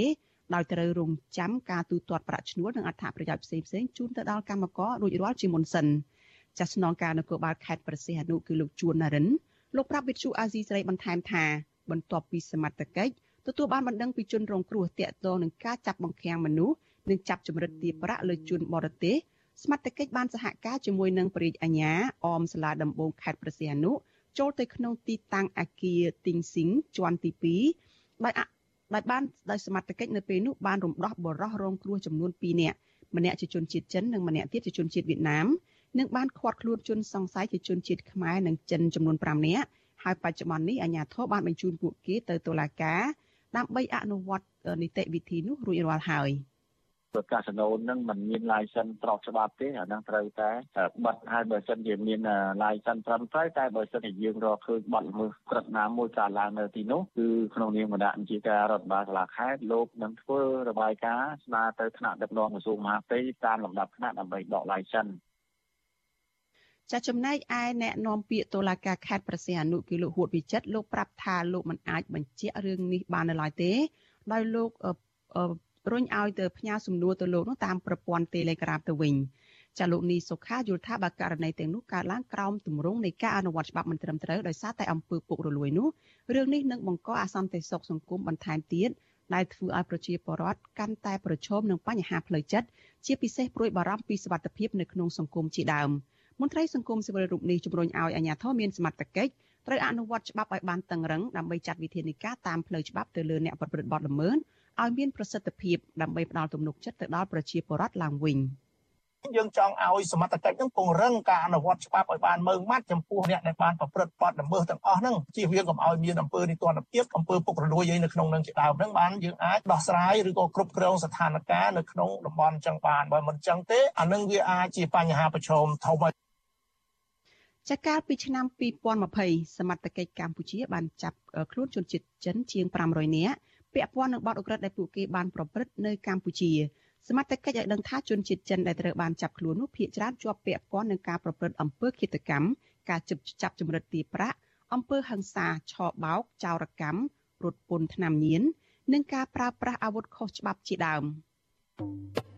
ដោយត្រូវរងចាំការទូទាត់ប្រាក់ឈ្នួលនិងអត្ថប្រយោជន៍ផ្សេងផ្សេងជូនទៅដល់កម្មកររួចរាល់ជាមុនសិនចាស់ស្នងការនគរបាលខេត្តប្រសិទ្ធអនុគឺលោកជួនណារិនលោកប្រាប់វិទ្យុអាស៊ីសេរីបន្ថែមថាបន្ទាប់ពីសមត្ថកិច្ច ទទួលបានបណ្ដឹងពីជនរងគ្រោះតាក់ទងនឹងការចាប់បង្ខាំងមនុស្សនិងចាប់ចម្រិតទារប្រាក់លើជនបរទេសសមត្ថកិច្ចបានសហការជាមួយនឹងព្រះរាជអាជ្ញាអមសាលាដំបងខេត្តព្រះសីហនុចូលទៅក្នុងទីតាំងអាគារទីងស៊ីងជាន់ទី2ដោយដោយបានដោយសមត្ថកិច្ចនៅពេលនោះបានរំដោះបរោះរងគ្រោះចំនួន2នាក់ម្នាក់ជាជនជាតិចិននិងម្នាក់ទៀតជាជនជាតិវៀតណាមនិងបានឃាត់ខ្លួនជនសង្ស័យជាជនជាតិខ្មែរនិងចិនចំនួន5នាក់ហើយបច្ចុប្បន្ននេះអាជ្ញាធរបានបញ្ជូនពួកគេទៅតុលាការ ដើម្បីអនុវត្តនីតិវិធីនោះរួចរាល់ហើយ។ព្រោះកាស៊ីណូហ្នឹងมันមាន license ស្របច្បាប់ទេអាហ្នឹងត្រូវតែបិទហើយបើសិនជាមាន license ត្រឹមត្រូវតែបើសិនជាយើងរកឃើញបាត់ល្មើសក្រឹតណាមួយកើតឡើងនៅទីនោះគឺក្នុងនាមគណៈជាការរដ្ឋបាលសាលាខេត្តលោកនឹងធ្វើរបាយការណ៍ស្នើទៅថ្នាក់ដឹកនាំក្រសួងមហាផ្ទៃតាមលំដាប់ថ្នាក់ដើម្បីដក license ចាចំណែកឯអ្នកនាំពាក្យតុលាការខេត្តប្រសិទ្ធអនុគឺលោកហួតវិចិត្រលោកប្រាប់ថាលោកមិនអាចបញ្ជាក់រឿងនេះបាននៅឡើយទេដោយលោករុញឲ្យទៅផ្ញើសំណួរទៅលោកនោះតាមប្រព័ន្ធ Telegram ទៅវិញចាលោកនីសុខាយល់ថាបើករណីទាំងនោះកើតឡើងក្រោមទម្រង់នៃការអនុវត្តច្បាប់មិនត្រឹមត្រូវដោយសារតែអំពើពុករលួយនោះរឿងនេះនឹងបង្កអសន្តិសុខសង្គមបន្ថែមទៀតដែលធ្វើឲ្យប្រជាពលរដ្ឋកាន់តែប្រឈមនឹងបញ្ហាផ្លូវចិត្តជាពិសេសព្រួយបារម្ភពីសុវត្ថិភាពនៅក្នុងសង្គមជាដើម មន្ត្រីសង្គមស៊ីវិលរូបនេះជំរុញឲ្យអាជ្ញាធរមានសមត្ថកិច្ចត្រូវអនុវត្តច្បាប់ឲ្យបានតឹងរឹងដើម្បីចាត់វិធានការតាមផ្លូវច្បាប់ទៅលើអ្នកប្រព្រឹត្តបទល្មើសឲ្យមានប្រសិទ្ធភាពដើម្បីផ្ដល់ទំនុកចិត្តទៅដល់ប្រជាពលរដ្ឋឡើងវិញ។យើងចង់ឲ្យសមត្ថកិច្ចនឹងពង្រឹងការអនុវត្តច្បាប់ឲ្យបានម៉ឺងម៉ាត់ចំពោះអ្នកដែលបានប្រព្រឹត្តបទល្មើសទាំងអស់ហ្នឹងជៀសវាងកុំឲ្យមានអំពើនីតិរដ្ឋភាពអំពើពុករលួយអីនៅក្នុងនឹងជាដើមហ្នឹងបានយើងអាចដោះស្រាយឬក៏គ្រប់គ្រងស្ថានភាពនៅក្នុងតំបន់ចឹងបានបើមិនចឹងទេអានឹងវាអាចជាបញ្ហាប្រឈមធំហើយ ចាកាលពីឆ្នាំ2020សមត្ថកិច្ចកម្ពុជាបានចាប់ខ្លួនជនជាតិចិនជាង500នាក់ពាក់ព័ន្ធនឹងបទឧក្រិដ្ឋដែលពួកគេបានប្រព្រឹត្តនៅកម្ពុជាសមត្ថកិច្ចឲ្យដឹងថាជនជាតិចិនដែលត្រូវបានចាប់ខ្លួននោះភាគច្រើនជាប់ពាក់ព័ន្ធនឹងការប្រព្រឹត្តអំពើឃាតកម្មការចាប់ចាប់ចម្រិតទីប្រាក់អំពើហិង្សាឆបោកចោរកម្មរត់ពន្ធថ្នាំញៀននិងការប្រើប្រាស់អាវុធខុសច្បាប់ជាដើម។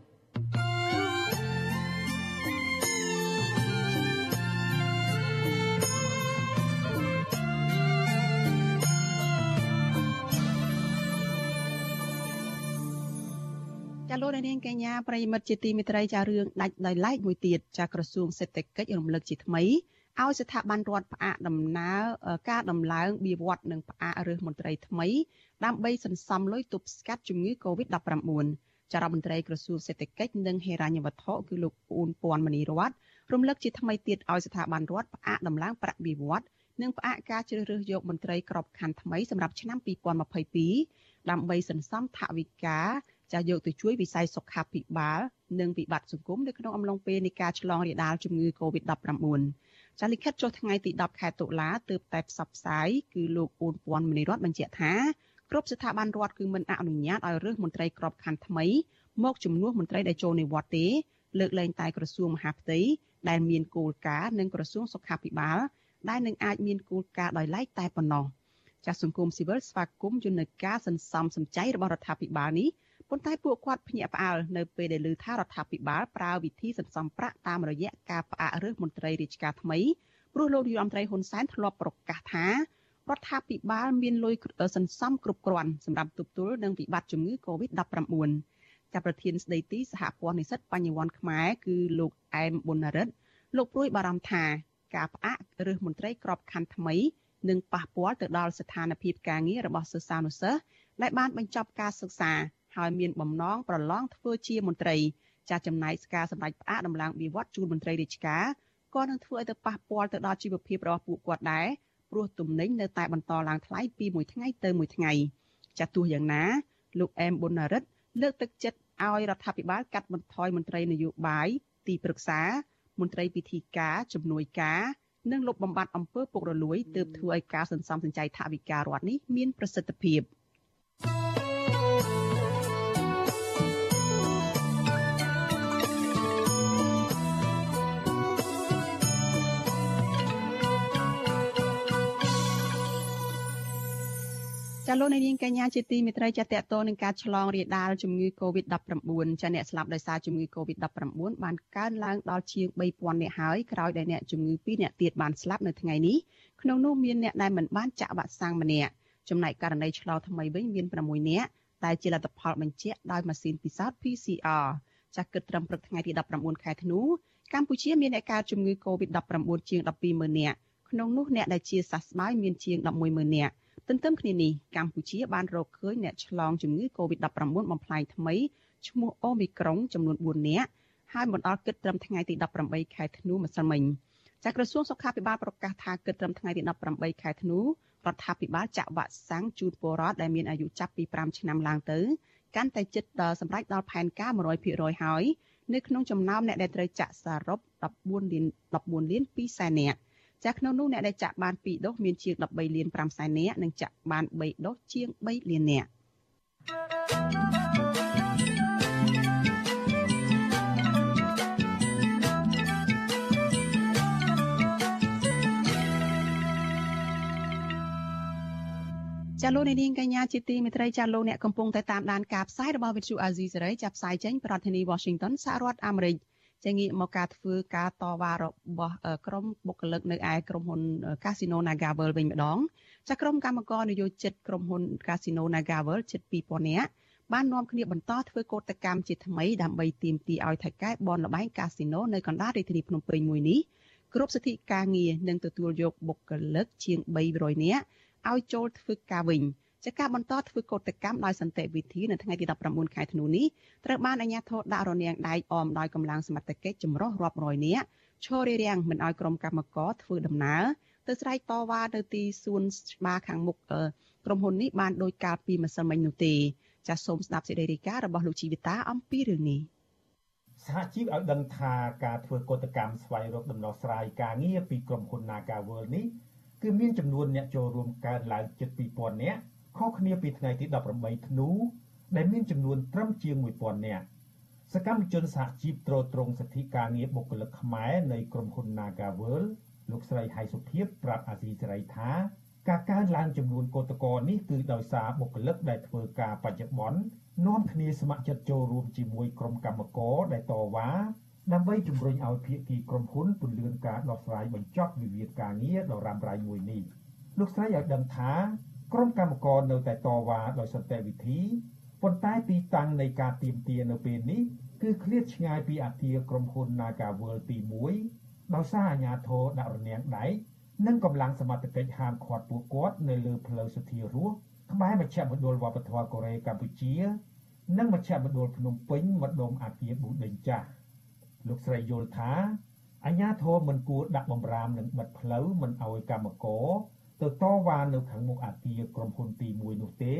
ចាលោកនាងកញ្ញាប្រិមិត្តជាទីមេត្រីចារឿងដាច់ដោយឡែកមួយទៀតចាក្រសួងសេដ្ឋកិច្ចរំលឹកជាថ្មីឲ្យស្ថាប័នរដ្ឋផ្អាកដំណើរការដំឡើងបៀវត្សនិងផ្អាករើសមន្ត្រីថ្មីដើម្បីសន្សំលុយទប់ស្កាត់ជំងឺ Covid-19 ចារដ្ឋមន្ត្រីក្រសួងសេដ្ឋកិច្ចនិងហិរញ្ញវត្ថុគឺលោកពូនពាន់មនីរតរំលឹកជាថ្មីទៀតឲ្យស្ថាប័នរដ្ឋផ្អាកដំឡើងប្រាក់បៀវត្សនិងផ្អាកការជ្រើសរើសយកមន្ត្រីក្របខ័ណ្ឌថ្មីសម្រាប់ឆ្នាំ2022ដើម្បីសន្សំថវិកា ចាស់យកទៅជួយវិស័យសុខាភិបាលនិងវិបត្តិសង្គមនៅក្នុងអំឡុងពេលនៃការឆ្លងរាលដាលជំងឺ Covid-19 ចាលិខិតចុះថ្ងៃទី10ខែតុលាទើបតែផ្សព្វផ្សាយគឺលោកអ៊ូនពាន់មនីរតបញ្ជាក់ថាគ្រប់ស្ថាប័នរដ្ឋគឺមិនអនុញ្ញាតឲ្យរើសមន្ត្រីក្របខ័ណ្ឌថ្មីមកជំនួសមន្ត្រីដែលចូលនិវត្តន៍ទេលើកលែងតែក្រសួងមហាផ្ទៃដែលមានគោលការណ៍និងក្រសួងសុខាភិបាលដែលនឹងអាចមានគោលការណ៍ដោយឡែកតែប៉ុណ្ណោះចាសសង្គមស៊ីវិលស្វាគមន៍យន្តការសន្សំសំចៃរបស់រដ្ឋាភិបាលនេះ ប៉ុន្តែពួកគាត់ភ្ញាក់ផ្អើលនៅពេលដែលឮថារដ្ឋាភិបាលប្រើវិធីសន្សំប្រាក់តាមរយៈការផ្អាករើសមន្ត្រីរាជការថ្មីព្រោះលោកនាយរដ្ឋមន្ត្រីហ៊ុនសែនធ្លាប់ប្រកាសថារដ្ឋាភិបាលមានលុយសន្សំគ្រប់គ្រាន់សម្រាប់ទប់ទល់នឹងវិបត្តិជំងឺ Covid-19 ចាប់ប្រធានស្ដីទីសហព័ន្ធនិស្សិតបញ្ញវន្តខ្មែរគឺលោកអែមប៊ុនរិទ្ធលោកព្រួយបារម្ភថាការផ្អាករើសមន្ត្រីក្របខ័ណ្ឌថ្មីនឹងប៉ះពាល់ទៅដល់ស្ថានភាពការងាររបស់សិស្សានុសិស្សដែលបានបញ្ចប់ការសិក្សា ហើយមានបំណងប្រឡងធ្វើជាមន្ត្រីចាស់ចំណែកការសម្ដែងផ្អាកដំឡើងវិវត្តជូនមន្ត្រីរាជការក៏នឹងធ្វើឲ្យទៅប៉ះពាល់ទៅដល់ជីវភាពរបស់ពួកគាត់ដែរព្រោះទំនិញនៅតែបន្តឡើងថ្លៃពីមួយថ្ងៃទៅមួយថ្ងៃចាស់ទោះយ៉ាងណា លោកអែមប៊ុនរិទ្ធលើកទឹកចិត្តឲ្យរដ្ឋាភិបាលកាត់បន្ថយមន្ត្រីនយោបាយទីប្រឹក្សា មន្ត្រីពិធីការជំនួយការនិងលុបបំបាត់អំពើពុករលួយទើបធ្វើឲ្យការសន្សំសំចៃថវិការដ្ឋនេះមានប្រសិទ្ធភាព។ ចាលោកនាងកញ្ញាជាទីមេត្រីចាតតតនឹងការឆ្លងរាលដាលជំងឺ Covid-19 ចាអ្នកស្លាប់ដោយសារជំងឺ Covid-19 បានកើនឡើងដល់ជាង3000នាក់ហើយក្រោយដែលអ្នកជំងឺ2នាក់ទៀតបានស្លាប់នៅថ្ងៃនេះក្នុងនោះមានអ្នកដែលមិនបានចាក់វ៉ាក់សាំងម្នាក់ចំណែកករណីឆ្លងថ្មីវិញមាន6នាក់តែជាលទ្ធផលបញ្ជាក់ដោយម៉ាស៊ីនពិសោធន៍ PCR ចាស់គិតត្រឹមព្រឹកថ្ងៃទី19ខែធ្នូកម្ពុជាមានអ្នកកើតជំងឺ Covid-19 ជាង120,000នាក់ក្នុងនោះអ្នកដែលជាសះស្បើយមានជាង110,000នាក់ ទន្ទឹមគ្នានេះកម្ពុជាបានរកឃើញអ្នកឆ្លងជំងឺ Covid-19 បំផ្លាញថ្មីឈ្មោះអូមីក្រុងចំនួន4នាក់ហើយមិនដល់គិតត្រឹមថ្ងៃទី18ខែធ្នូម្សិលមិញចាក្រសួងសុខាភិបាលប្រកាសថាគិតត្រឹមថ្ងៃទី18ខែធ្នូរដ្ឋាភិបាលចាក់វ៉ាក់សាំងជូនពលរដ្ឋដែលមានអាយុចាប់ពី5ឆ្នាំឡើងទៅកាន់តែជិតដល់សម្រាប់ដល់ផែនការ100%ហើយនៅក្នុងចំណោមអ្នកដែលត្រូវចាក់សរុប14លាន14លាន2សែននាក់ ចាស់ក្នុងនោះអ្នកដែលចាក់បាន2ដូសមានជាង13លាន5សែននាក់និងចាក់បាន3ដូសជាង3លាននាក់ចាលោកនាងកញ្ញាជាទីមេត្រីចាលោកអ្នកកំពុងតែតាមដានការផ្សាយរបស់វិទ្យុអាស៊ីសេរីចាប់ផ្សាយចេញពីរដ្ឋធានី Washington សហរដ្ឋអាមេរិក។ ចេញងាកមកការធ្វើការតវ៉ារបស់ក្រុមបុគ្គលិកនៅឯក្រុមហ៊ុន Casino NagaWorld វិញម្ដងចាក្រុមកម្មករនយោជិតក្រុមហ៊ុន Casino NagaWorld ជិត2000នាក់បាននាំគ្នាបន្តធ្វើកោតកម្មជាថ្មីដើម្បីទាមទារឲ្យថៃកែបនលបែងកាស៊ីណូនៅកណ្ដាលរាជធានីភ្នំពេញមួយនេះគ្រប់សិទ្ធិការងារនិងទទួលយកបុគ្គលិកជាង300នាក់ឲ្យចូលធ្វើការវិញ ចាការបន្តធ្វើកោតកម្មដោយសន្តិវិធីនៅថ្ងៃទី19ខែធ្នូនេះត្រូវបានអាជ្ញាធរដាក់រនាំងដៃអមដោយកម្លាំងសមត្ថកិច្ចចម្រុះរាប់រយនាក់ឈររារាំងមិនឲ្យក្រុមកម្មករធ្វើដំណើរទៅស្រែកតវ៉ានៅទីសួនច្បារខាងមុខក្រុមហ៊ុននេះបានដោយកាលពីម្សិលមិញនោះទេចាសសូមស្ដាប់សេចក្តីរាយការណ៍របស់លោកជីវិតាអំពីរឿងនេះសហជីពឲ្យដឹងថាការធ្វើកតកម្មស្វែងរកដំណោះស្រាយការងារពីក្រុមហ៊ុន Naga World នេះគឺមានចំនួនអ្នកចូលរួមកើនឡើងជិត2000នាក់ ខុសគ្នាពីថ្ងៃទី18ធ្នូដែលមានចំនួនត្រឹមជាង1000នាក់សកម្មជនសហជីពត្រួតត្រងសិទ្ធិការងារបុគ្គលិកខ្មែរនៃក្រុមហ៊ុន Naga World លោកស្រីហៃសុភីប្រាប់អាស៊ីសេរីថាការកើនឡើងចំនួនកោតក្រនេះគឺដោយសារបុគ្គលិកដែលធ្វើការបច្ចុប្បន្ននាំគ្នាស្ម័គ្រចិត្តចូលរួមជាមួយក្រុមកម្មករដែលតវ៉ាដើម្បីជំរុញឲ្យភាគីក្រុមហ៊ុនពន្យាការដោះស្រាយបញ្ចប់វិវាទការងារដ៏រ៉ាំរ៉ៃមួយនេះលោកស្រីឲ្យដឹងថា ក្រុមកម្មករនៅតែតវ៉ាដោយសន្តិវិធីប៉ុន្តែទីតាំងនៃការទៀមទានៅពេលនេះគឺឃ្លាតឆ្ងាយពីអគារក្រុមហ៊ុន Naga World ទី1ដោយសារអាជ្ញាធរដាក់រនាំងដែកនិងកម្លាំងសមត្ថកិច្ចហាមឃាត់ពួកគាត់នៅលើផ្លូវសុធារសក្បែរមជ្ឈមណ្ឌលវប្បធម៌កូរ៉េកម្ពុជា និងមជ្ឈមណ្ឌលភ្នំពេញម្ដុំអាគារប៊ូដេញចាស់លោកស្រីយល់ថាអញ្ញាធមមិនគួរដាក់បំរាមនិងបិទផ្លូវមិនឲ្យកម្មករ ទៅតវ៉ានៅខាងមុខអាគារក្រុមហ៊ុនទី1នោះទេ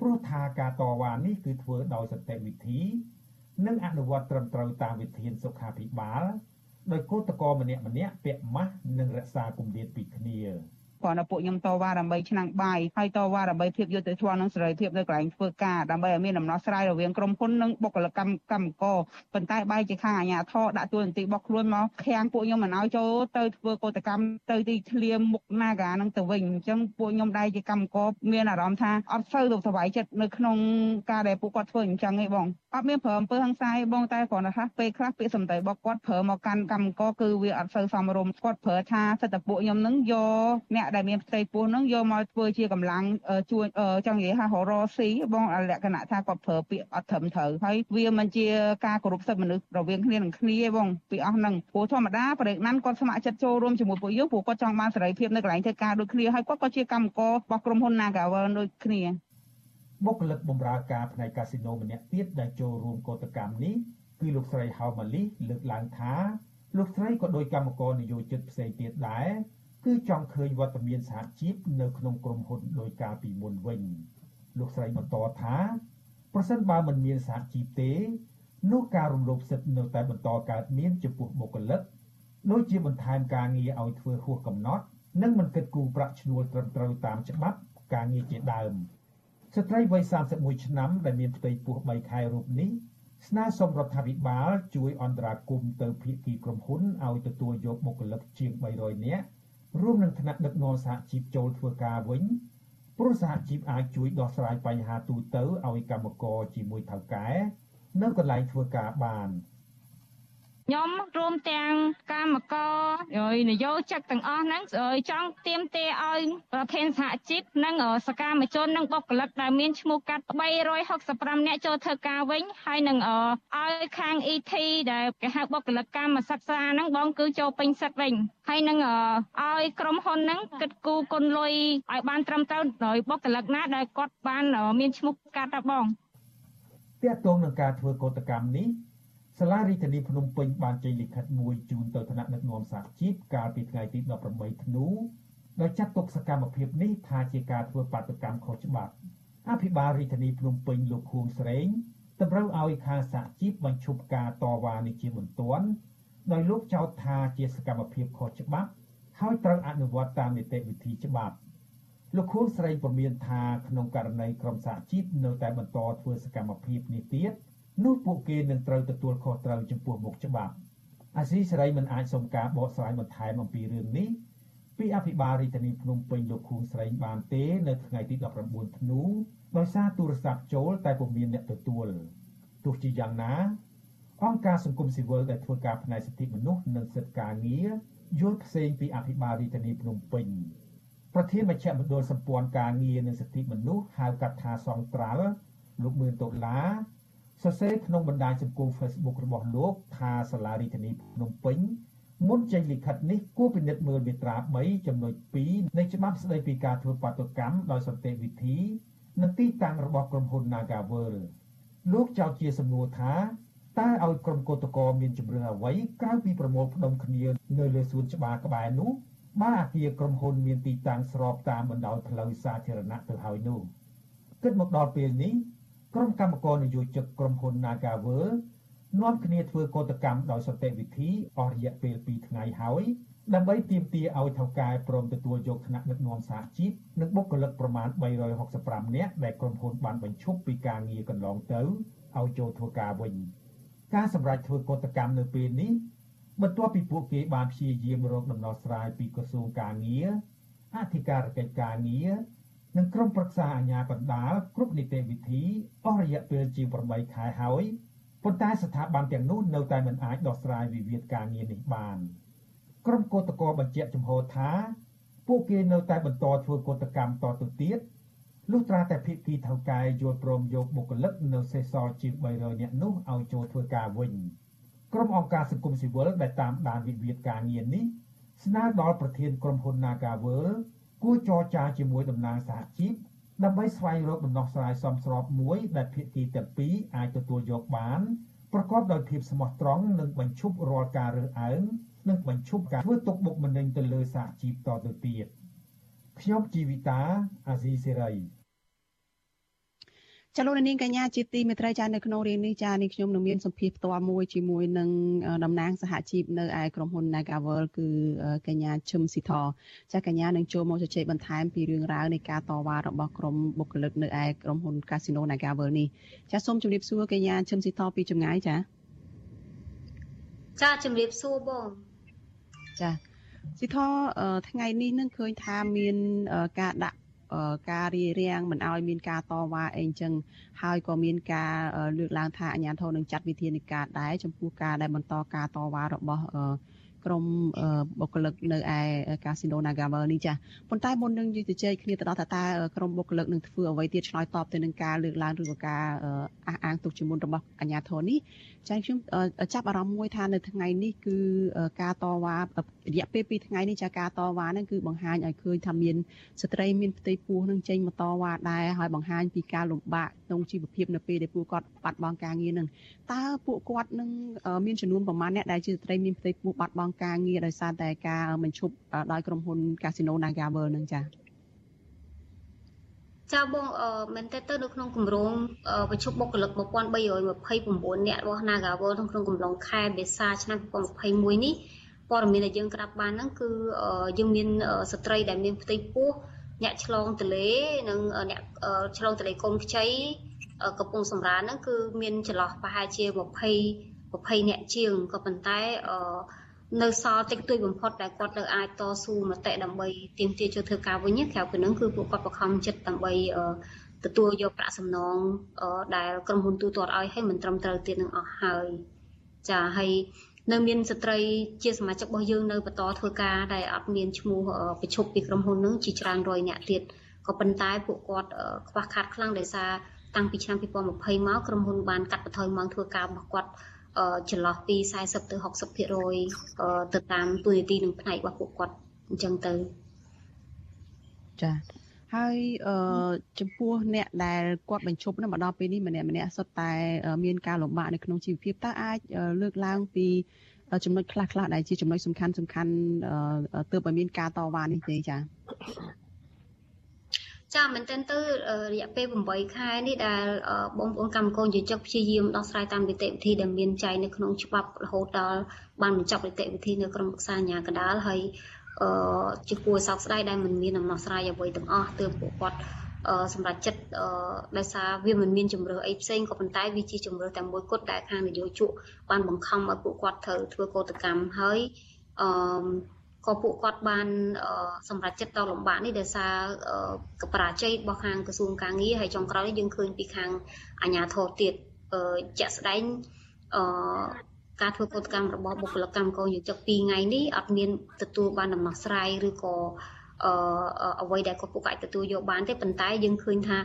ព្រោះថាការតវ៉ានេះគឺធ្វើដោយសន្តិវិធី និងអនុវត្តត្រឹមត្រូវតាមវិធានសុខាភិបាលដោយកោតក្រម្នាក់ម្នាក់ពាក់ម៉ាស់និងរក្សាគម្លាតពីគ្នា គ្រាន់តែពួកខ្ញុំតវ៉ាដើម្បីឆ្នាំងបាយហើយតវ៉ាដើម្បីភាពយុត្តិធម៌និងសេរីភាពនៅកន្លែងធ្វើការដើម្បីឲ្យមានដំណោះស្រាយរវាងក្រុមហ៊ុននិងបុគ្គលិកកម្មកម្មករប៉ុន្តែបែរជាខាងអាជ្ញាធរដាក់ទួលនីតិរបស់ខ្លួនមកខាំងពួកខ្ញុំមិនឲ្យចូលទៅធ្វើកោតកម្មទៅទីធ្លាមុខ Naga នឹងទៅវិញអញ្ចឹងពួកខ្ញុំដែរជាកម្មករមានអារម្មណ៍ថាអត់សូវទៅសុវ័យចិត្តនៅក្នុងការដែលពួកគាត់ធ្វើអញ្ចឹងឯងបងអត់មានប្រើអំពើហិង្សាឯងបងតែគ្រាន់តែថាពេលខ្លះពាក្យសម្ដីរបស់គាត់ប្រើមកកាន់កម្មករគឺវាអត់សូវសមរម្យគាត់ប្រើថាសិទ្ធិពួកខ្ញុំនឹងយកអ្នកដែលមានផ្ទៃពោះនឹងយកមកធ្វើជាកម្លាំងជួយចង់និយាយថាររស៊ីបងលក្ខណៈថាគាត់ប្រើពាក្យអត់ត្រឹមត្រូវហើយវាមិនជាការគោរពសិទ្ធិមនុស្សរវាងគ្នានឹងគ្នាទេបងពីអស់ហ្នឹងព្រោះធម្មតាប្រេកណាន់គាត់ស្ម័គ្រចិត្តចូលរួមជាមួយពួកយើងព្រោះគាត់ចង់បានសេរីភាពនៅកន្លែងធ្វើការដូចគ្នាហើយគាត់ក៏ជាកម្មកររបស់ក្រុមហ៊ុន Nagavel ដូចគ្នាបុគ្គលិកបម្រើការផ្នែកកាស៊ីណូម្នាក់ទៀតដែលចូលរួមកោតកម្មនេះគឺលោកស្រីហៅម៉ាលីលើកឡើងថាលោកស្រីក៏ដោយកម្មករនយោជិតផ្សេងទៀតដែរ គឺចង់ឃើញវត្តមានសហជីពនៅក្នុងក្រុមហ៊ុនដោយការពីមុនវិញលោកស្រីបន្តថាប្រសិនបើមិនមានសហជីពទេនោះការរំលោភសិទ្ធិនៅតែបន្តកើតមានចំពោះបុគ្គលិកដូចជាបន្ថែមការងារឲ្យធ្វើហួសកំណត់ និងមិនគិតគូរប្រាក់ឈ្នួលត្រឹមត្រូវតាមច្បាប់ការងារជាដើមស្ត្រីវ័យ31ឆ្នាំដែលមានផ្ទៃពោះ3ខែរូបនេះស្នើសុំរដ្ឋាភិបាលជួយអន្តរាគមន៍ទៅភាគីក្រុមហ៊ុនឲ្យទទួលយកបុគ្គលិកជាង300នាក់ រួមនឹងថ្នាក់ដឹកនាំសហជីពចូលធ្វើការវិញព្រោះសហជីពអាចជួយដោះស្រាយបញ្ហាទូទៅឲ្យកម្មករជាមួយថៅកែនៅកន្លែងធ្វើការបាន។ ខ្ញុំរួមទាំងកម្មករហើយនយោជិកទាំងអស់ហ្នឹងចង់ទៀមទាឲ្យប្រធានសហជីពនិងសកម្មជននិងបុគ្គលិកដែលមានឈ្មោះកាត់365នាក់ចូលធ្វើការវិញហើយនឹងឲ្យខាង ET ដែលគេហៅបុគ្គលិកកម្មសិក្សាហ្នឹងបងគឺចូលពេញសិទ្ធវិញហើយនឹងឲ្យក្រុមហ៊ុនហ្នឹងគិតគូរគុណលុយឲ្យបានត្រឹមត្រូវដោយបុគ្គលិកណាដែលគាត់បានមានឈ្មោះកាត់តាបងតាក់ទងនឹងការធ្វើកោតកម្មនេះ សាលារដ្ឋាភិបាលភ្នំពេញបានចេញលិខិតមួយជូនទៅថ្នាក់ដឹកនាំសហជីពកាលពីថ្ងៃទី18ធ្នូដោយចាត់ទុកសកម្មភាពនេះថាជាការធ្វើបាតកម្មខុសច្បាប់អភិបាលរាជធានីភ្នំពេញលោកខួងស្រេងតម្រូវឲ្យខាងសហជីពបញ្ឈប់ការតវ៉ានេះជាបន្ទាន់ដោយលោកចោទថាជាសកម្មភាពខុសច្បាប់ហើយត្រូវអនុវត្តតាមនីតិវិធីច្បាប់លោកខួងស្រេងព្រមានថាក្នុងករណីក្រុមសហជីពនៅតែបន្តធ្វើសកម្មភាពនេះទៀត នោះពួកគេនឹងត្រូវទទួលខុសត្រូវចំពោះមុខច្បាប់អាស៊ីសេរីមិនអាចសុំការបកស្រាយបន្ថែមអំពីរឿងនេះពីអភិបាលរាជធានីភ្នំពេញលោកខួងស្រេងបានទេនៅថ្ងៃទី19ធ្នូដោយសារទូរស័ព្ទចូលតែពុំមានអ្នកទទួលទោះជាយ៉ាងណា អង្គការសង្គមស៊ីវិលដែលធ្វើការផ្នែកសិទ្ធិមនុស្សនិងសិទ្ធិការងារយល់ផ្សេងពីអភិបាលរាជធានីភ្នំពេញប្រធានមជ្ឈមណ្ឌលសម្ព័ន្ធការងារនិងសិទ្ធិមនុស្សហៅកាត់ថាសង្ត្រាល់លោកមឿនដុល្លារ សរសេរក្នុងបណ្ដាញសង្គម Facebook របស់លោកថាសាលារដ្ឋាភិបាលភ្នំពេញមុនចេញលិខិតនេះគួរពិនិត្យមើលមាត្រា3ចំណុច2នៃច្បាប់ស្តីពីការធ្វើបាតុកម្មដោយសន្តិវិធីនិងទីតាំងរបស់ក្រុមហ៊ុន Nagavel លោកចោទជាសំណួរថាតើឲ្យក្រុមកោតក្រមានជំរឿនអ្វីក្រៅពីប្រមូលផ្ដុំគ្នានៅលើសួនច្បារក្បែរនោះបើអាគារក្រុមហ៊ុនមានទីតាំងស្របតាមបណ្ដោយផ្លូវសាធារណៈទៅហើយនោះគិតមកដល់ពេលនេះ ក្រុមកម្មករនយោជកក្រុមហ៊ុន Nagavel នាំគ្នាធ្វើកោតកម្មដោយសន្តិវិធីអស់រយៈពេល2ថ្ងៃហើយដើម្បីទាមទារឲ្យថៅកែព្រមទទួលយកថ្នាក់ដឹកនាំសហជីពនិងបុគ្គលិកប្រមាណ365នាក់ដែលក្រុមហ៊ុនបានបញ្ឈប់ពីការងារកន្លងទៅឲ្យចូលធ្វើការវិញ ការសម្រេចធ្វើកោតកម្មនៅពេលនេះបន្ទាប់ពីពួកគេបានព្យាយាមរកដំណោះស្រាយពីក្រសួងការងារអធិការកិច្ចការងារ និងក្រុមប្រឹក្សាអាជ្ញាកណ្ដាលគ្រប់នីតិវិធីអស់រយៈពេលជាង8ខែហើយប៉ុន្តែស្ថាប័នទាំងនោះនៅតែមិនអាចដោះស្រាយវិវាទការងារនេះបានក្រុមកោតក្របញ្ជាក់ចំហថា ពួកគេនៅតែបន្តធ្វើកោតកម្មតទៅទៀតលុះត្រាតែភិក្ខីថៅកែយល់ព្រមយកបុគ្គលិកនៅសេសសល់ជាង300នាក់នោះឲ្យចូលធ្វើការវិញក្រុមអង្គការសង្គមស៊ីវិលដែលតាមដានវិវាទការងារនេះស្នើដល់ប្រធានក្រុមហ៊ុន Nagavel គួរចរចាជាមួយតំណាងសហជីពដើម្បីស្វែងរកដំណោះស្រាយសមស្របមួយដែលភាគីទាំងពីរអាចទទួលយកបានប្រកបដោយភាពស្មោះត្រង់និងបញ្ឈប់រាល់ការរើសអើងនិងបញ្ឈប់ការធ្វើទុកបុកម្នេញទៅលើសហជីពតទៅទៀតខ្ញុំជីវិតាអាស៊ីសេរី ចលនានាងកញ្ញាជាទីមេត្រីចានៅក្នុងរឿងនេះចានេះខ្ញុំនឹងមានសម្ភារផ្ទាល់មួយជាមួយនឹងតំណាងសហជីពនៅឯក្រុមហ៊ុន Nagavel គឺកញ្ញាឈឹមស៊ីធចាកញ្ញានឹងចូលមកជជែកបន្ថែមពីរឿងរ៉ាវនៃការតវ៉ារបស់ក្រុមបុគ្គលិកនៅឯក្រុមហ៊ុន Casino Nagavel នេះចាសូមជម្រាបសួរកញ្ញាឈឹមស៊ីធពីចម្ងាយចាចាជម្រាបសួរបងចាស៊ីធថ្ងៃនេះនឹងឃើញថាមានការដាក់ ការរារាំងមិនឲ្យមានការតវ៉ាអីអញ្ចឹងហើយក៏មានការលើកឡើងថាអាជ្ញាធរនឹងចាត់វិធានការដែរចំពោះការដែលបន្តការតវ៉ារបស់ ក្រុមបុគ្គលិកនៅឯកាស៊ីណូ Nagavel នេះចាប៉ុន្តែមុននឹងយើងជជែកគ្នាទៅដល់ថាតើក្រុមបុគ្គលិកនឹងធ្វើអ្វីទៀតឆ្លើយតបទៅនឹងការលើកឡើងឬក៏ការអះអាងទុកជាមុនរបស់អាជ្ញាធរនេះចាខ្ញុំចាប់អារម្មណ៍មួយថានៅថ្ងៃនេះគឺការតវ៉ារយៈពេល2ថ្ងៃនេះចាការតវ៉ាហ្នឹងគឺបង្ហាញឲ្យឃើញថាមានស្ត្រីមានផ្ទៃពោះនឹងចេញមកតវ៉ាដែរហើយបង្ហាញពីការលំបាកក្នុងជីវភាពនៅពេលដែលពួកគាត់បាត់បង់ការងារហ្នឹងតើពួកគាត់នឹងមានចំនួនប្រមាណអ្នកដែលជាស្ត្រីមានផ្ទៃពោះបាត់បង់ការងារដោយសារតែការបញ្ឈប់ដោយក្រុមហ៊ុន Casino Nagavel ហ្នឹងចា៎ចាបងមែនតើទៅនៅក្នុងគម្រោងប្រជុំបុគ្គលិក1329នាក់របស់ Nagavel ក្នុងកំឡុងខែមេសាឆ្នាំ2021នេះព័ត៌មានដែលយើងក្តាប់បានហ្នឹងគឺយើងមានស្ត្រីដែលមានផ្ទៃពោះអ្នកឆ្លងទលេនិងអ្នកឆ្លងទលេកូនខ្ចីកំពង់សម្រានហ្នឹងគឺមានចន្លោះប្រហែលជា20 20អ្នកជាងក៏ប៉ុន្តែអឺ នៅសល់តិចតួចបំផុតដែលគាត់នៅអាចតស៊ូមតិដើម្បីទាមទារចូលធ្វើការវិញក្រៅពីនឹងគឺពួកគាត់បង្ខំចិត្តដើម្បីទទួលយកប្រាក់សំណងដែលក្រុមហ៊ុនទូទាត់ឲ្យឲ្យមិនត្រឹមត្រូវទៀតនឹងអស់ហើយចាហើយនៅមានស្ត្រីជាសមាជិករបស់យើងនៅបន្តធ្វើការដែលអត់មានឈ្មោះប្រជុំពីក្រុមហ៊ុននឹងជាច្រើនរយនាក់ទៀតក៏ប៉ុន្តែពួកគាត់ខ្វះខាតខ្លាំងដោយសារតាំងពីឆ្នាំ2020មកក្រុមហ៊ុនបានកាត់បន្ថយម៉ោងធ្វើការរបស់គាត់ ចន្លោះពី40ទៅ60%ទៅតាមទូនីតិនិងផ្នែករបស់ពួកគាត់អញ្ចឹងទៅចាហើយអឺចំពោះអ្នកដែលគាត់បញ្ឈប់នឹងមកដល់ពេលនេះម្នាក់ម្នាក់សុទ្ធតែ មានការលំបាកនៅក្នុងជីវភាពតើអាចលើកឡើងពីចំណុចខ្លះខ្លះដែលជាចំណុចសំខាន់សំខាន់ទើបឲ្យមានការតវ៉ានេះទេចា ចាមែនទែនទៅរយៈពេល8ខែនេះដែលបងប្អូនកម្មករយុជិកព្យាយាមដោះស្រាយតាមនីតិវិធីដែលមានចែងនៅក្នុងច្បាប់រហូតដល់បានបញ្ចប់នីតិវិធីនៅក្រមរក្សាអាជ្ញាកណ្ដាលហើយអឺជាគួរសោកស្ដាយដែលមិនមានដំណោះស្រាយអ្វីទាំងអស់ទើបពួកគាត់អឺសម្រាប់ចិត្តអឺដោយសារវាមិនមានជំរឿអីផ្សេងក៏ប៉ុន្តែវាជាជំរឿតែមួយគត់ដែលខាងនយោជកបានបង្ខំឲ្យពួកគាត់ត្រូវធ្វើកោតកម្មហើយអឺ ក៏ពួកគាត់បានសម្រេចចិត្តដល់លំបាកនេះដោយសារកបរាជ័យរបស់ខាងក្រសួងកាងារហើយចុងក្រោយយើងឃើញពីខាងអាជ្ញាធរទៀតជាក់ស្ដែងអឺការធ្វើកោតកម្មរបស់បុគ្គលិកកម្មករយុជិក2ថ្ងៃនេះអត់មានទទួលបានដំណោះស្រាយឬក៏អអឺអ្វីដែលគាត់ពួកគាត់ទទួលយកបានទេប៉ុន្តែយើងឃើញថា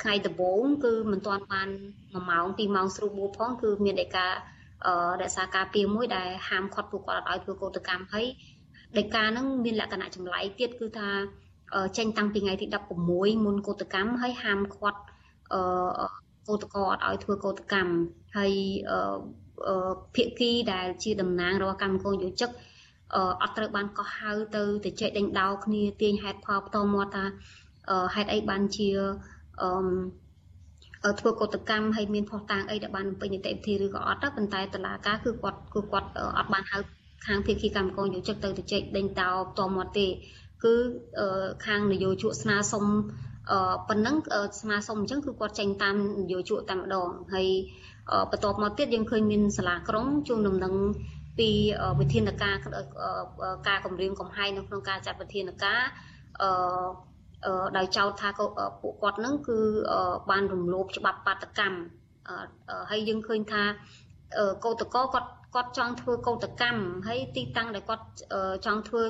ថ្ងៃដំបូងគឺមិនទាន់បាន1ម៉ោង2ម៉ោងស្រួលបួផងគឺមានដីកាអឺរក្សាការពារមួយដែលហាមឃាត់ពួកគាត់អត់ឲ្យធ្វើកោតកម្មហើយ ដីកាហ្នឹងមានលក្ខណៈចម្លែកទៀតគឺថាចេញតាំងពីថ្ងៃទី16មុនកោតកម្មហើយហាមឃាត់អឺកោតកោអត់ឲ្យធ្វើកោតកម្មហើយអឺភាគីដែលជាតំណាងរបស់កម្មករយោជិកអត់ត្រូវបានកោះហៅទៅទៅជែកដេញដោគ្នាទាញហេតុផលផ្ទាល់មាត់ថាហេតុអីបានជាអឺធ្វើកតកម្មហើយមានផុសតាងអីដែលបានពេញនីតិវិធីឬក៏អត់ទៅប៉ុន្តែតឡាការគឺគាត់គឺគាត់អត់បានហៅ ខាងភាគីកម្មករយោជិកទៅទៅជែកដេញដោផ្ទាល់មាត់ទេគឺខាងនយោជកស្នើសុំអឺប៉ុណ្ណឹងស្នើសុំអញ្ចឹងគឺគាត់ចេញតាមនយោជកតែម្ដងហើយបន្ទាប់មកទៀតយើងឃើញមានសាលាក្រុងជួងដំណឹងពីវិធានការការគម្រាមកំហែងនៅក្នុងការចាត់វិធានការអឺដោយចោទថាពួកគាត់នឹងគឺបានរំលោភច្បាប់បាតកម្មហើយយើងឃើញថាកោតកោគាត់ គាត់ចង់ធ្វើកោតកម្មហើយទីតាំងដែលគាត់ចង់ធ្វើ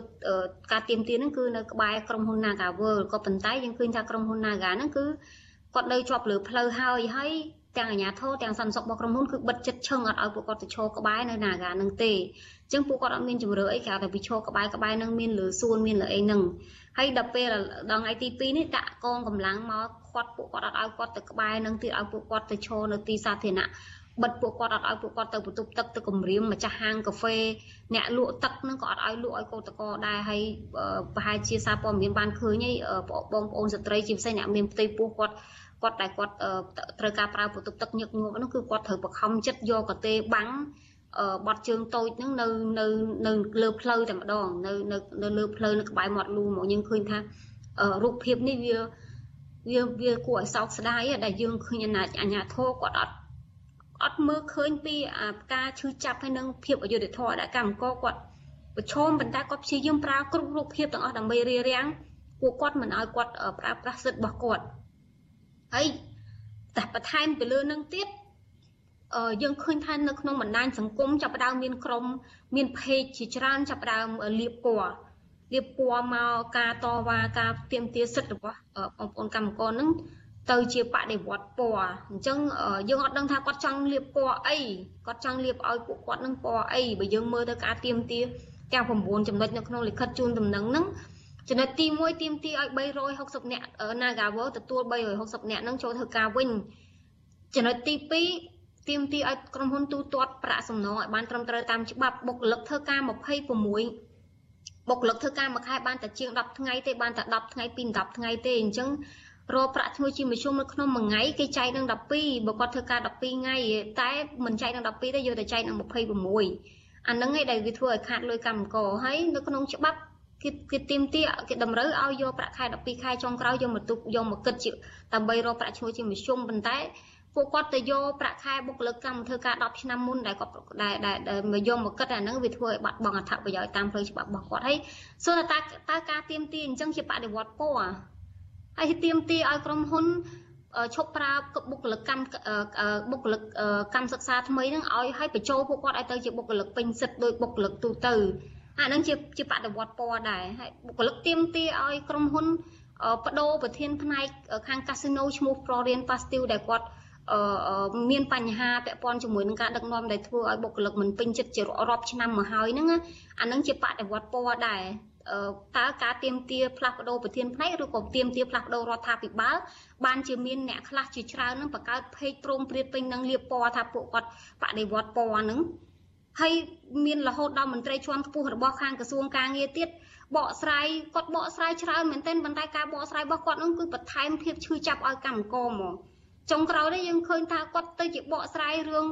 ការទៀមទានឹងគឺនៅក្បែរក្រុមហ៊ុន Nagaworld ក៏ប៉ុន្តែយើងឃើញថាក្រុមហ៊ុន Naga ហ្នឹងគឺគាត់នៅជាប់លើផ្លូវហើយហើយទាំងអាជ្ញាធរទាំងសន្តិសុខរបស់ក្រុមហ៊ុនគឺបិទចិត្តឈឹងអត់ឲ្យពួកគាត់ទៅឈរក្បែរនៅ Naga នឹងទេអញ្ចឹងពួកគាត់អត់មានជំរឿអីក្រៅតែពីឈរក្បែរក្បែរនឹងមានលើសួនមានលើអីហ្នឹងហើយដល់ពេលដល់ថ្ងៃទី2នេះដាក់កងកម្លាំងមកខាត់ពួកគាត់អត់ឲ្យគាត់ទៅក្បែរនឹងទៀតឲ្យពួកគាត់ទៅឈរនៅទីសាធារណៈ បិទពួកគាត់អត់ឲ្យពួកគាត់ទៅបន្ទប់ទឹកទៅគម្រាមម្ចាស់ហាងកាហ្វេអ្នកលក់ទឹកហ្នឹងក៏អត់ឲ្យលក់ឲ្យកោតកោដែរហើយប្រហែលជាសារព័ត៌មានបានឃើញហើយបងប្អូនស្ត្រីជាពិសេសអ្នកមានផ្ទៃពោះគាត់គាត់តែគាត់ត្រូវការប្រើបន្ទប់ទឹកញឹកញាប់ហ្នឹងគឺគាត់ត្រូវបខំចិត្តយកកទេបាំងបត់ជើងតូចហ្នឹងនៅនៅនៅលើផ្លូវតែម្ដងនៅនៅនៅលើផ្លូវនៅក្បែរមាត់លូមកយើងឃើញថារូបភាពនេះវាវាវាគួរឲ្យសោកស្ដាយដែលយើងឃើញអាញាអាញាធរគាត់អត់ អត់មើលឃើញពីការឈឺចាប់ហើយនឹងភាពអយុត្តិធម៌ដែលកម្មករគាត់ប្រឈមប៉ុន្តែគាត់ព្យាយាមប្រើគ្រប់រូបភាពទាំងអស់ដើម្បីរារាំងពួកគាត់មិនឲ្យគាត់ប្រើប្រាស់សិទ្ធិរបស់គាត់ហើយតែបន្ថែមទៅលើនឹងទៀតយើងឃើញថានៅក្នុងបណ្ដាញសង្គមចាប់ផ្ដើមមានក្រុមមានเพจជាច្រើនចាប់ផ្ដើមលាបពណ៌លាបពណ៌មកការតវ៉ាការទាមទារសិទ្ធិរបស់បងប្អូនកម្មករនឹង ទៅជាបដិវត្តពណ៌អញ្ចឹងយើងអត់ដឹងថាគាត់ចង់លាបពណ៌អីគាត់ចង់លាបឲ្យពួកគាត់នឹងពណ៌អីបើយើងមើលទៅការទៀមទាទាំង9ចំណុចនៅក្នុងលិខិតជូនដំណឹងហ្នឹងចំណុចទី1ទៀមទាឲ្យ360នាក់ Nagawo ទទួល360នាក់ហ្នឹងចូលធ្វើការវិញចំណុចទី2ទៀមទាឲ្យក្រុមហ៊ុនទូទាត់ប្រាក់សំណងឲ្យបានត្រឹមត្រូវតាមច្បាប់បុគ្គលិកធ្វើការ26បុគ្គលិកធ្វើការមួយខែបានតែជាង10ថ្ងៃទេបានតែ10ថ្ងៃពី10ថ្ងៃទេអញ្ចឹង រកប្រាក់ឈ្នួលជាមធ្យមនៅក្នុងមួយថ្ងៃគេចែកនឹង12បើគាត់ធ្វើការ12ថ្ងៃតែមិនចែកនឹង12ទេយកតែចែកនឹង26អាហ្នឹងឯងដែលវាធ្វើឲ្យខាតលុយកម្មករហើយនៅក្នុងច្បាប់គេគេទៀមទាគេតម្រូវឲ្យយកប្រាក់ខែ12ខែចុងក្រោយយកមកទុកយកមកគិតជាដើម្បីរកប្រាក់ឈ្នួលជាមធ្យមប៉ុន្តែពួកគាត់ទៅយកប្រាក់ខែបុគ្គលិកកម្មធ្វើការ10ឆ្នាំមុនដែលគាត់ដែលដែលមកយកមកគិតអាហ្នឹងវាធ្វើឲ្យបាត់បង់អត្ថប្រយោជន៍តាមផ្លូវច្បាប់របស់គាត់ហើយសួរថាតើតើការទៀមទាអញ្ចឹងជាបដិវត្តពណ៌ ហើយទៀមទីឲ្យក្រុមហ៊ុនឈប់ប្រើបុគ្គលិកកម្មបុគ្គលិកកម្មសិក្សាថ្មីហ្នឹងឲ្យឲ្យបញ្ចូលពួកគាត់ឲ្យទៅជាបុគ្គលិកពេញសិទ្ធិដោយបុគ្គលិកទូទៅអាហ្នឹងជាជាបដិវត្តពណ៌ដែរហើយបុគ្គលិកទៀមទីឲ្យក្រុមហ៊ុនបដូរប្រធានផ្នែកខាងកាស៊ីណូឈ្មោះ Florian Pastil ដែលគាត់មានបញ្ហាពាក់ព័ន្ធជាមួយនឹងការដឹកនាំដែលធ្វើឲ្យបុគ្គលិកមិនពេញចិត្តជារាប់ឆ្នាំមកហើយហ្នឹងអាហ្នឹងជាបដិវត្តពណ៌ដែរ តើការទៀមទាផ្លាស់ប្ដូរប្រធានផ្នែកឬក៏ទៀមទាផ្លាស់ប្ដូររដ្ឋាភិបាលបានជាមានអ្នកខ្លះជាច្រើននឹងបង្កើតភេកទ្រង់ព្រាតពេញនឹងលៀបពណ៌ថាពួកគាត់បដិវត្តពណ៌នឹងហើយមានរហូតដល់មន្ត្រីជាន់ខ្ពស់របស់ខាងក្រសួងការងារទៀតបកស្រាយគាត់បកស្រាយច្រើនមែនទែនប៉ុន្តែការបកស្រាយរបស់គាត់នឹងគឺបន្ថែមភាពឈឺចាប់ឲ្យកម្មករហ្មងចុងក្រោយនេះយើងឃើញថាគាត់ទៅជាបកស្រាយរឿង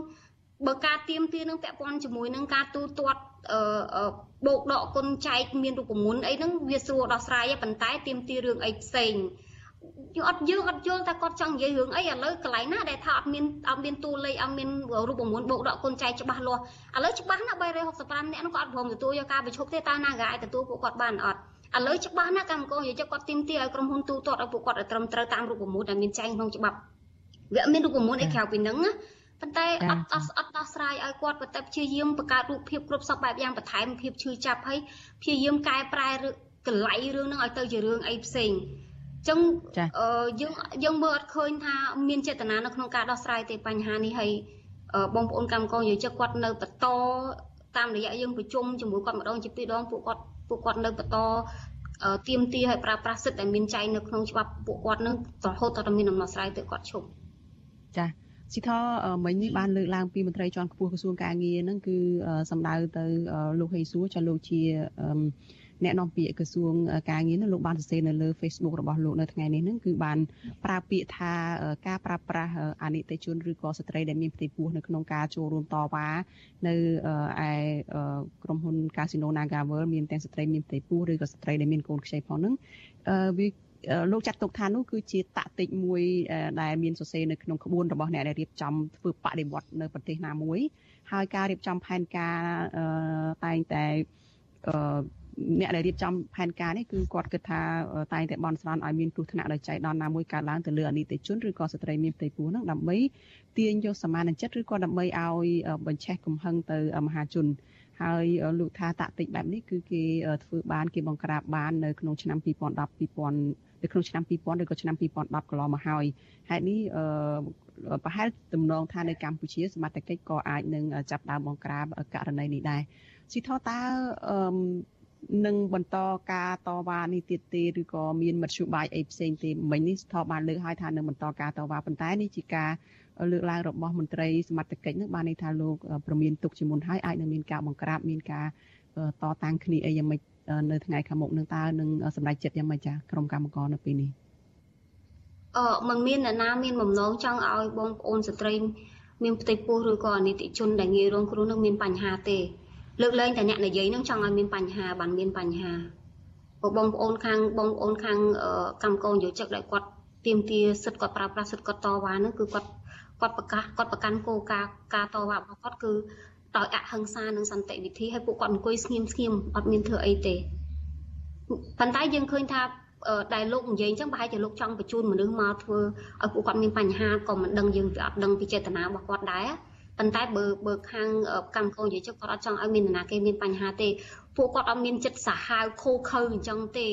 បើការទៀមទានឹងពាក់ព័ន្ធជាមួយនឹងការទូទាត់អឺបោកដកគុណចែកមានរូបមន្តអីហ្នឹងវាស្រួលដោះស្រាយប៉ុន្តែទៀមទារឿងអីផ្សេងយើងអត់យើងអត់យល់ថាគាត់ចង់និយាយរឿងអីឥឡូវកន្លែងណាដែលថាអត់មានអត់មានតួលេខអត់មានរូបមន្តបោកដកគុណចែកច្បាស់លាស់ឥឡូវច្បាស់ណា365នាក់នោះគាត់អត់ព្រមទទួលយកការបញ្ឈប់ទេតើណាកាឲ្យទទួលពួកគាត់បានអត់ឥឡូវច្បាស់ណាកម្មករនិយាយគាត់ទីមទីឲ្យក្រុមហ៊ុនទូទាត់ឲ្យពួកគាត់ឲ្យត្រឹមត្រូវតាមរូបមន្តដែលមានចែងក្នុងច្បាប់វាអត់មានរូបមន្តអីក្រៅពីហ្នឹងណា ប៉ុន្តែអត់អត់អត់ដោះស្រាយឲ្យគាត់ប៉ុន្តែព្យាយាមបង្កើតរូបភាពគ្រប់សពបែបយ៉ាងបន្ថែមភាពឈឺចាប់ហើយព្យាយាមកែប្រែកលៃរឿងហ្នឹងឲ្យទៅជារឿងអីផ្សេងអញ្ចឹងយើងយើងមើលអត់ឃើញថាមានចេតនានៅក្នុងការដោះស្រាយទេបញ្ហានេះហើយបងប្អូនកម្មករយោជកគាត់នៅបន្តតាមរយៈយើងប្រជុំជាមួយគាត់ម្ដងជាពីរដងពួកគាត់ពួកគាត់នៅបន្តទៀមទាឲ្យប្រើប្រាស់សិទ្ធិដែលមានចែងនៅក្នុងច្បាប់ពួកគាត់នឹងរហូតដល់មានដំណោះស្រាយទៅគាត់ឈប់ចា ស៊ីថមិញនេះបានលើកឡើងពីមន្ត្រីជាន់ខ្ពស់ក្រសួងការងារហ្នឹងគឺសម្ដៅទៅលោកហេសួរចាលោកជាអ្នកនាំពាក្យក្រសួងការងារនោះលោកបានសរសេរនៅលើ Facebook របស់លោកនៅថ្ងៃនេះហ្នឹងគឺបានប្រើពាក្យថាការប្រើប្រាស់អនិច្ចជនឬក៏ស្ត្រីដែលមានផ្ទៃពោះនៅក្នុងការចូលរួមតវ៉ានៅឯក្រុមហ៊ុន Casino NagaWorld មានទាំងស្ត្រីមានផ្ទៃពោះឬក៏ស្ត្រីដែលមានកូនខ្ចីផងហ្នឹងវា លោកចាត់ទុកថានោះគឺជាតាក់ទិចមួយដែលមានសរសេរនៅក្នុងក្បួនរបស់អ្នកដែលរៀបចំធ្វើបដិវត្តនៅប្រទេសណាមួយ ហើយការរៀបចំផែនការតែងតែអ្នកដែលរៀបចំផែនការនេះគឺគាត់គិតថាតែងតែបន់ស្រន់ឲ្យមានគ្រោះថ្នាក់ដោយចៃដន្យណាមួយកើតឡើងទៅលើអនិច្ចជនឬក៏ស្ត្រីមានផ្ទៃពោះហ្នឹងដើម្បីទាញយកសមានចិត្តឬក៏ដើម្បីឲ្យបញ្ឆេះកំហឹងទៅមហាជន ហើយលោកថាតាក់ទិចបែបនេះគឺគេធ្វើបានគេបង្ក្រាបបាននៅក្នុងឆ្នាំ2010 2000នៅក្នុងឆ្នាំ2000ឬក៏ឆ្នាំ2010កន្លងមកហើយហេតុនេះប្រហែលទំនងថានៅកម្ពុជាសមត្ថកិច្ចក៏អាចនឹងចាប់ដើមបង្ក្រាបករណីនេះដែរស៊ីថតើនឹងបន្តការតវ៉ានេះទៀតទេឬក៏មានមធ្យោបាយអីផ្សេងទេមិញនេះស្ថបបានលើកឲ្យថានឹងបន្តការតវ៉ាប៉ុន្តែនេះជាការ លើកឡើងរបស់មន្ត្រីសមត្ថកិច្ចនឹងបានន័យថាលោកប្រមានទុកជាមុនហើយអាចនឹងមានការបង្ក្រាបមានការតតាំងគ្នាអីយ៉ាងម៉េចនៅថ្ងៃខាងមុខនឹងតើនឹងសម្រេចចិត្តយ៉ាងម៉េចចាក្រុមកម្មការនៅពេលនេះអឺมันមានអ្នកណាមានបំណងចង់ឲ្យបងប្អូនស្ត្រីមានផ្ទៃពោះឬក៏អនិច្ចជនដែលងាយរងគ្រោះនឹងមានបញ្ហាទេលើកលែងតែអ្នកនិយាយនឹងចង់ឲ្យមានបញ្ហាបានមានបញ្ហាពួកបងប្អូនខាងបងប្អូនខាងកម្មកោយោជិកដែលគាត់ទៀមទាសិទ្ធគាត់ប្រើប្រាស់សិទ្ធគាត់តវ៉ានឹងគឺគាត់ គាត់ប្រកាសគាត់ប្រកាន់គោលការណ៍ការតវ៉ារបស់គាត់គឺដោយអហិង្សានិងសន្តិវិធីហើយពួកគាត់អង្គុយស្ងៀមស្ងៀមអត់មានធ្វើអីទេប៉ុន្តែយើងឃើញថាដែលលោកនិយាយអញ្ចឹងប្រហែលជាលោកចង់បញ្ជូនមនុស្សមកធ្វើឲ្យពួកគាត់មានបញ្ហាក៏មិនដឹងយើងវាអត់ដឹងពីចេតនារបស់គាត់ដែរប៉ុន្តែបើបើខាងកម្មកោនិយាយចឹងគាត់អត់ចង់ឲ្យមាននរណាគេមានបញ្ហាទេពួកគាត់អត់មានចិត្តសាហាវខូខើអញ្ចឹងទេ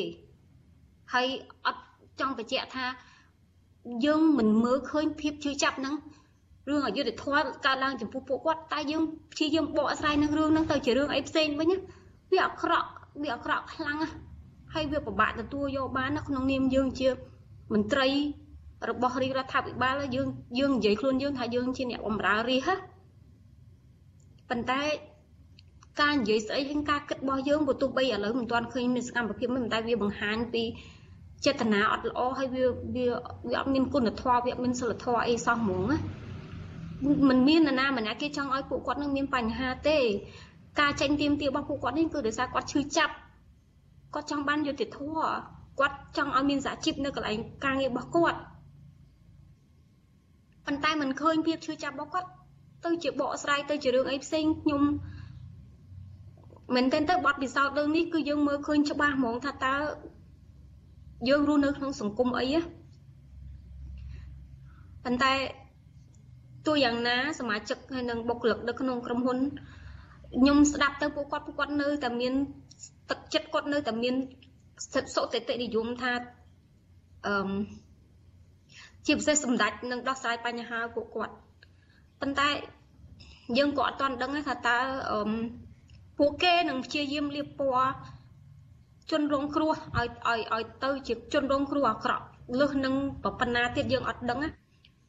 ហើយអត់ចង់បញ្ជាក់ថាយើងមិនមើលឃើញភាពជឿចាប់ហ្នឹង រឿងអយុធធម៌កើតឡើងចំពោះពួកគាត់តែយើងព្យាយាមបកស្រាយនឹងរឿងហ្នឹងទៅជារឿងអីផ្សេងវិញវាអាក្រក់វាអាក្រក់ខ្លាំងណាស់ហើយវាពិបាកទទួលយកបាននៅក្នុងនាមយើងជាមន្ត្រីរបស់រាជរដ្ឋាភិបាលយើងយើងនិយាយខ្លួនយើងថាយើងជាអ្នកបម្រើរាជហ៎ប៉ុន្តែការនិយាយស្អីហើយការគិតរបស់យើងបើទោះបីឥឡូវមិនទាន់ឃើញមានសកម្មភាពមិនតែវាបង្ហាញពីចេតនាអត់ល្អហើយវាវាវាអត់មានគុណធម៌វាអត់មានសិលធម៌អីសោះហ្មងណា มันមាននរណាម្នាក់គេចង់ឲ្យពួកគាត់នឹងមានបញ្ហាទេ ការចេញទៀមទារបស់ពួកគាត់នេះគឺដោយសារគាត់ឈឺចាប់គាត់ចង់បានយុត្តិធម៌គាត់ចង់ឲ្យមានសហជីពនៅកន្លែងការងាររបស់គាត់ប៉ុន្តែមិនឃើញភាពឈឺចាប់របស់គាត់ទៅជាបកស្រាយទៅជារឿងអីផ្សេងខ្ញុំមែនទែនទៅបទពិសោធន៍រឿងនេះគឺយើងមើលឃើញច្បាស់ហ្មងថាតើយើងរស់នៅក្នុងសង្គមអីណាប៉ុន្តែ ទោះយ៉ាងណាសមាជិកហើយនិងបុគ្គលិកនៅក្នុងក្រុមហ៊ុនខ្ញុំស្ដាប់ទៅពួកគាត់ពួកគាត់នៅតែមានទឹកចិត្តគាត់នៅតែមានសិទ្ធិសុតិតិនិយមថាអឺជាពិសេសសម្ដេចនឹងដោះស្រាយបញ្ហាពួកគាត់ប៉ុន្តែយើងក៏អត់ទាន់ដឹងថាតើអឺពួកគេនឹងព្យាយាមលៀបពណ៌ជនរងគ្រោះឲ្យឲ្យឲ្យទៅជាជនរងគ្រោះអាក្រក់លើសនឹងប៉ុណ្ណាទៀតយើងអត់ដឹងណា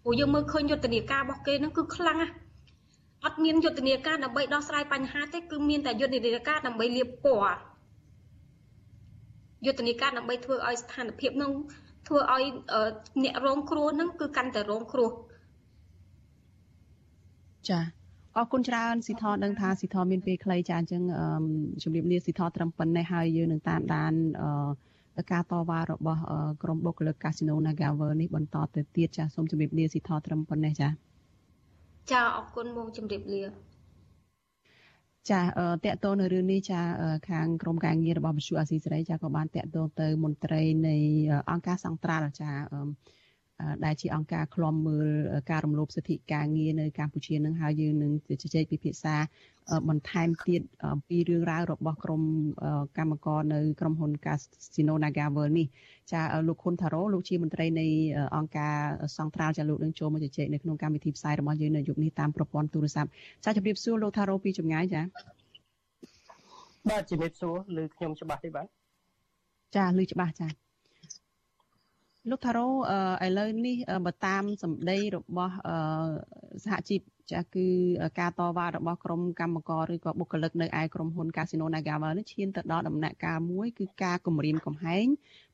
ព្រោះយើងមើលឃើញយុទ្ធនាការរបស់គេនឹងគឺខ្លាំងណាអត់មានយុទ្ធនាការដើម្បីដោះស្រាយបញ្ហាទេគឺមានតែយុទ្ធនាការដើម្បីលៀបពណ៌យុទ្ធនាការដើម្បីធ្វើឲ្យស្ថានភាពនឹងធ្វើឲ្យអ្នករងគ្រោះនឹងគឺកាន់តែរងគ្រោះចាអរគុណច្រើនស៊ីថដឹងថាស៊ីថមានពេលខ្លីចាអញ្ចឹងជំរាបលាស៊ីថត្រឹមប៉ុណ្ណេះហើយយើងនឹងតាមដាន ការតវ៉ារបស់ក្រុមបុគ្គលិកកាស៊ីណូ Nagawer នេះបន្តទៅទៀតចាសូមជម្រាបលាស៊ីថត្រឹមប៉ុណ្ណេះចាចាអរគុណបងជម្រាបលាចាតកតនៅរឿងនេះចាខាងក្រមការងាររបស់វិទ្យុអាស៊ីសេរីចាក៏បានតកតទៅមន្ត្រីនៃអង្គការសង្ត្រាល់ចា ដែលជាអង្គការឃ្លាំមើលការរំលោភសិទ្ធិការងារនៅកម្ពុជានឹងហើយយើងនឹងជជែកពិភាក្សាបន្ថែមទៀតអំពីរឿងរ៉ាវរបស់ក្រុមកម្មករនៅក្រុមហ៊ុន Casino Nagaworld នេះចាលោកខុនថារ៉ូលោកជាមន្ត្រីនៃអង្គការសង្ត្រាល់ចាលោកនឹងចូលមកជជែកនៅក្នុងកម្មវិធីផ្សាយរបស់យើងនៅយុគនេះតាមប្រព័ន្ធទូរស័ព្ទចាជម្រាបសួរលោកថារ៉ូពីចម្ងាយចាបាទជំរាបសួរឮខ្ញុំច្បាស់ទេបាទចាឮច្បាស់ចា លោកថារ៉ូឥឡូវនេះបើតាមសម្ដីរបស់សហជីពចាគឺការតវ៉ារបស់ក្រុមកម្មករឬក៏បុគ្គលិកនៅឯក្រុមហ៊ុន Casino Nagavel នេះឈានទៅដល់ដំណាក់កាលមួយគឺការគម្រាមកំហែង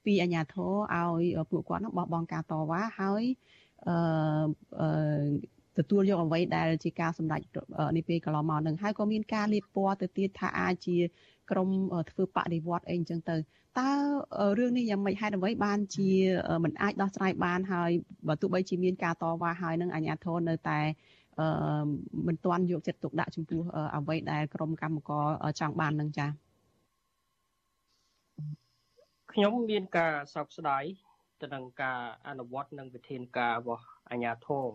ពីអាជ្ញាធរឲ្យពួកគាត់នោះបោះបង់ការតវ៉ាហើយអឺទទួលយកអ្វីដែលជាការសម្រេចនេះពេលកន្លងមកនឹងហើយក៏មានការលាបពណ៌ទៅទៀតថាអាចជាក្រមធ្វើបដិវត្តអីអញ្ចឹងទៅ តើរឿងនេះយ៉ាងម៉េចហេតុអ្វីបានជាមិនអាចដោះស្រាយបានហើយបើទោះបីជាមានការតវ៉ាហើយនឹងអាជ្ញាធរនៅតែអឺមិនទាន់យកចិត្តទុកដាក់ចំពោះអ្វីដែលក្រមកម្មករចង់បាននឹងចា៎ខ្ញុំមានការសោកស្ដាយទៅនឹងការអនុវត្តនឹងវិធានការរបស់អាជ្ញាធរ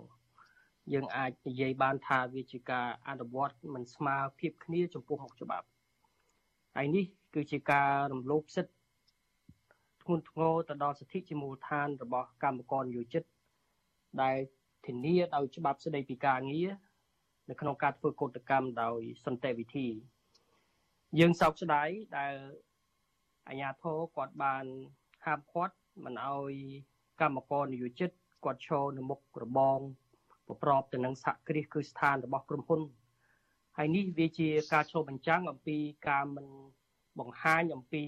យើងអាចនិយាយបានថាវាជាការអនុវត្តមិនស្មើភាពគ្នាចំពោះមុខច្បាប់ហើយនេះគឺជាការរំលោភសិទ្ធិ ធ្ងន់ធ្ងរទៅដល់សិទ្ធិជាមូលដ្ឋានរបស់កម្មករនិយោជិតដែលធានាដោយច្បាប់ស្តីពីការងារនៅក្នុងការធ្វើកោតកម្មដោយសន្តិវិធី យើងសោកស្ដាយដែលអាជ្ញាធរគាត់បានហាមឃាត់មិនអោយកម្មករនិយោជិតគាត់ឈរនៅមុខរបងប្រប្របទៅនឹងសហគ្រាសគឺស្ថានរបស់ក្រុមហ៊ុនហើយនេះវាជាការឆ្លុះបញ្ចាំងអំពីការមិនបង្ហាញអំពី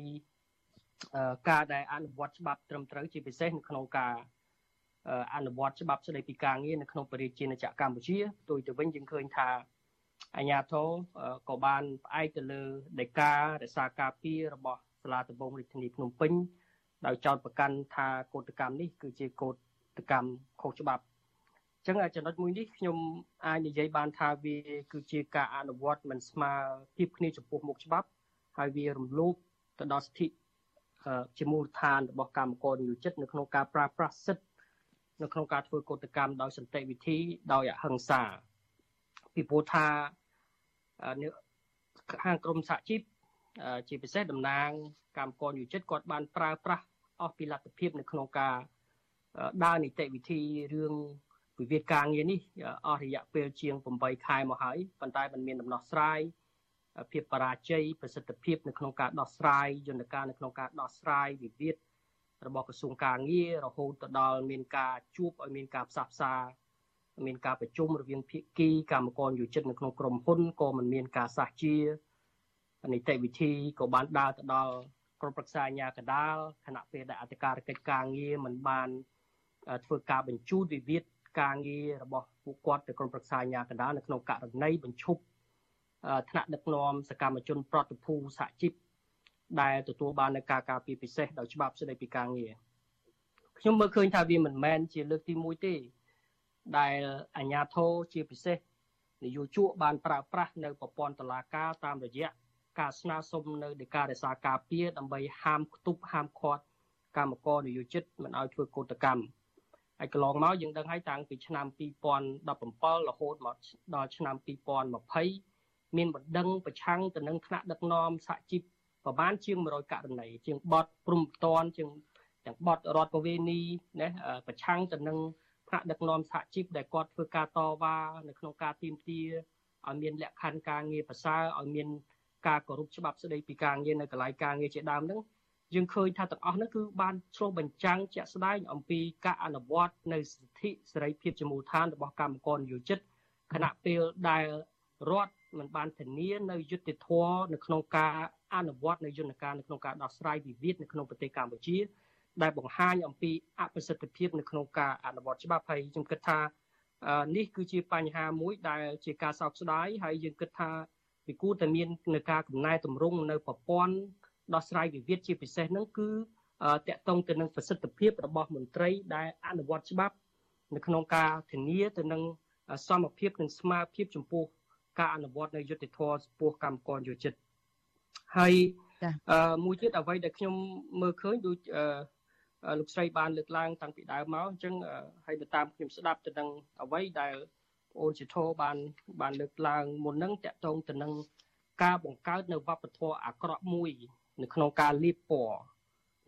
ការដែលអនុវត្តច្បាប់ត្រឹមត្រូវជាពិសេសនៅក្នុងការអនុវត្តច្បាប់ស្តីពីការងារនៅក្នុងប្រជាជាតិកម្ពុជាផ្ទុយទៅវិញយើងឃើញថាអាជ្ញាធរក៏បានផ្អែកទៅលើដីការរក្សាការពាររបស់សាលាដំបងរាជធានីភ្នំពេញដោយចោទប្រកាន់ថាកោតកម្មនេះគឺជាកោតកម្មខុសច្បាប់អញ្ចឹងចំណុចមួយនេះខ្ញុំអាចនិយាយបានថាវាគឺជាការអនុវត្តមិនស្មើភាពគ្នាចំពោះមុខច្បាប់ហើយវារំលោភទៅដល់សិទ្ធិ ជាមូលដ្ឋានរបស់កម្មករនិយោជិតនៅក្នុងការប្រើប្រាស់សិទ្ធិនៅក្នុងការធ្វើកោតកម្មដោយសន្តិវិធីដោយអហិង្សាពីព្រោះថាខាងក្រមសហជីពជាពិសេសតំណាងកម្មករនិយោជិតគាត់បានប្រើប្រាស់អស់ពីលទ្ធភាពនៅក្នុងការដើរនីតិវិធីរឿងវិវាទការងារនេះអស់រយៈពេលជាង8ខែមកហើយប៉ុន្តែมันមានដំណោះស្រាយ ភាពបរាជ័យប្រសិទ្ធភាពនៅក្នុងការដោះស្រាយយន្តការនៅក្នុងការដោះស្រាយវិវាទរបស់ក្រសួងការងាររហូតទៅដល់មានការជួបឲ្យមានការផ្សះផ្សាមានការប្រជុំរវាងភាគីកម្មករយោជិតនៅក្នុងក្រុមហ៊ុនក៏មិនមានការសះជានីតិវិធីក៏បានដើរទៅដល់ក្រុមប្រឹក្សាអាជ្ញាកណ្ដាលគណៈពេលដែលអធិការកិច្ចការងារមិនបានធ្វើការបញ្ជូនវិវាទការងាររបស់ពួកគាត់ទៅក្រុមប្រឹក្សាអាជ្ញាកណ្ដាលនៅក្នុងករណីបញ្ឈប់ ថ្នាក់ដឹកនាំសកម្មជនប្រតិភូសហជីពដែលទទួលបាននៅការការពារពិសេសដោយច្បាប់ស្តីពីការងារខ្ញុំមើលឃើញថាវាមិនមែនជាលើកទី1ទេដែលអាជ្ញាធរជាពិសេសនយោជកបានប្រើប្រាស់នៅប្រព័ន្ធតុលាការតាមរយៈការស្នើសុំនៅដីការិសាការពារដើម្បីហាមខ្ទប់ហាមឃាត់កម្មករនយោជិតមិនឲ្យធ្វើកោតកម្មហើយកន្លងមកយើងដឹងហើយតាំងពីឆ្នាំ2017រហូតមកដល់ឆ្នាំ2020 មានបណ្ដឹងប្រឆាំងទៅនឹងថ្នាក់ដឹកនាំសហជីពប្រមាណជាង100ករណីជាងបទព្រំតនជាងទាំងបទរដ្ឋប្រវេនីណាប្រឆាំងទៅនឹងថ្នាក់ដឹកនាំសហជីពដែលគាត់ធ្វើការតវ៉ានៅក្នុងការទីមទាឲ្យមានលក្ខខណ្ឌការងារប្រសើរឲ្យមានការគោរពច្បាប់ស្តីពីការងារនៅកន្លែងការងារជាដើមហ្នឹងយើងឃើញថាទាំងអស់ហ្នឹងគឺបានឆ្លុះបញ្ចាំងជាក់ស្ដែងអំពីការអនុវត្តនៅសិទ្ធិសេរីភាពជាមូលដ្ឋានរបស់កម្មករនិយោជិតខណៈពេលដែលរដ្ឋ មិនបានធានានៅយុត្តិធម៌នៅក្នុងការអនុវត្តនៅយន្តការនៅក្នុងការដោះស្រាយវិវាទនៅក្នុងប្រទេសកម្ពុជា ដែលបង្ហាញអំពីអប្រសិទ្ធភាពនៅក្នុងការអនុវត្តច្បាប់ហើយខ្ញុំគិតថានេះគឺជាបញ្ហាមួយដែលជាការសោកស្ដាយហើយយើងគិតថាវាគួរតែមាននៅការកំណែតម្រង់នៅប្រព័ន្ធដោះស្រាយវិវាទជាពិសេសហ្នឹងគឺតកតងទៅនឹងប្រសិទ្ធភាពរបស់មន្ត្រីដែលអនុវត្តច្បាប់ នៅក្នុងការធានាទៅនឹងសមភាពនិងស្មារភាពចំពោះ ការអនុវត្តនៅយុត្តិធម៌ចំពោះកម្មករយោជិតហើយមួយទៀតអ្វីដែលខ្ញុំមើលឃើញដូច លោកស្រីបានលើកឡើងតាំងពីដើមមកអញ្ចឹងហើយទៅតាមខ្ញុំស្ដាប់ទៅនឹងអ្វីដែលបងអូនជាធោបានបានលើកឡើងមុនហ្នឹងតកតងទៅនឹងការបង្កើតនៅវប្បធម៌អាក្រក់មួយ នៅក្នុងការលៀបពណ៌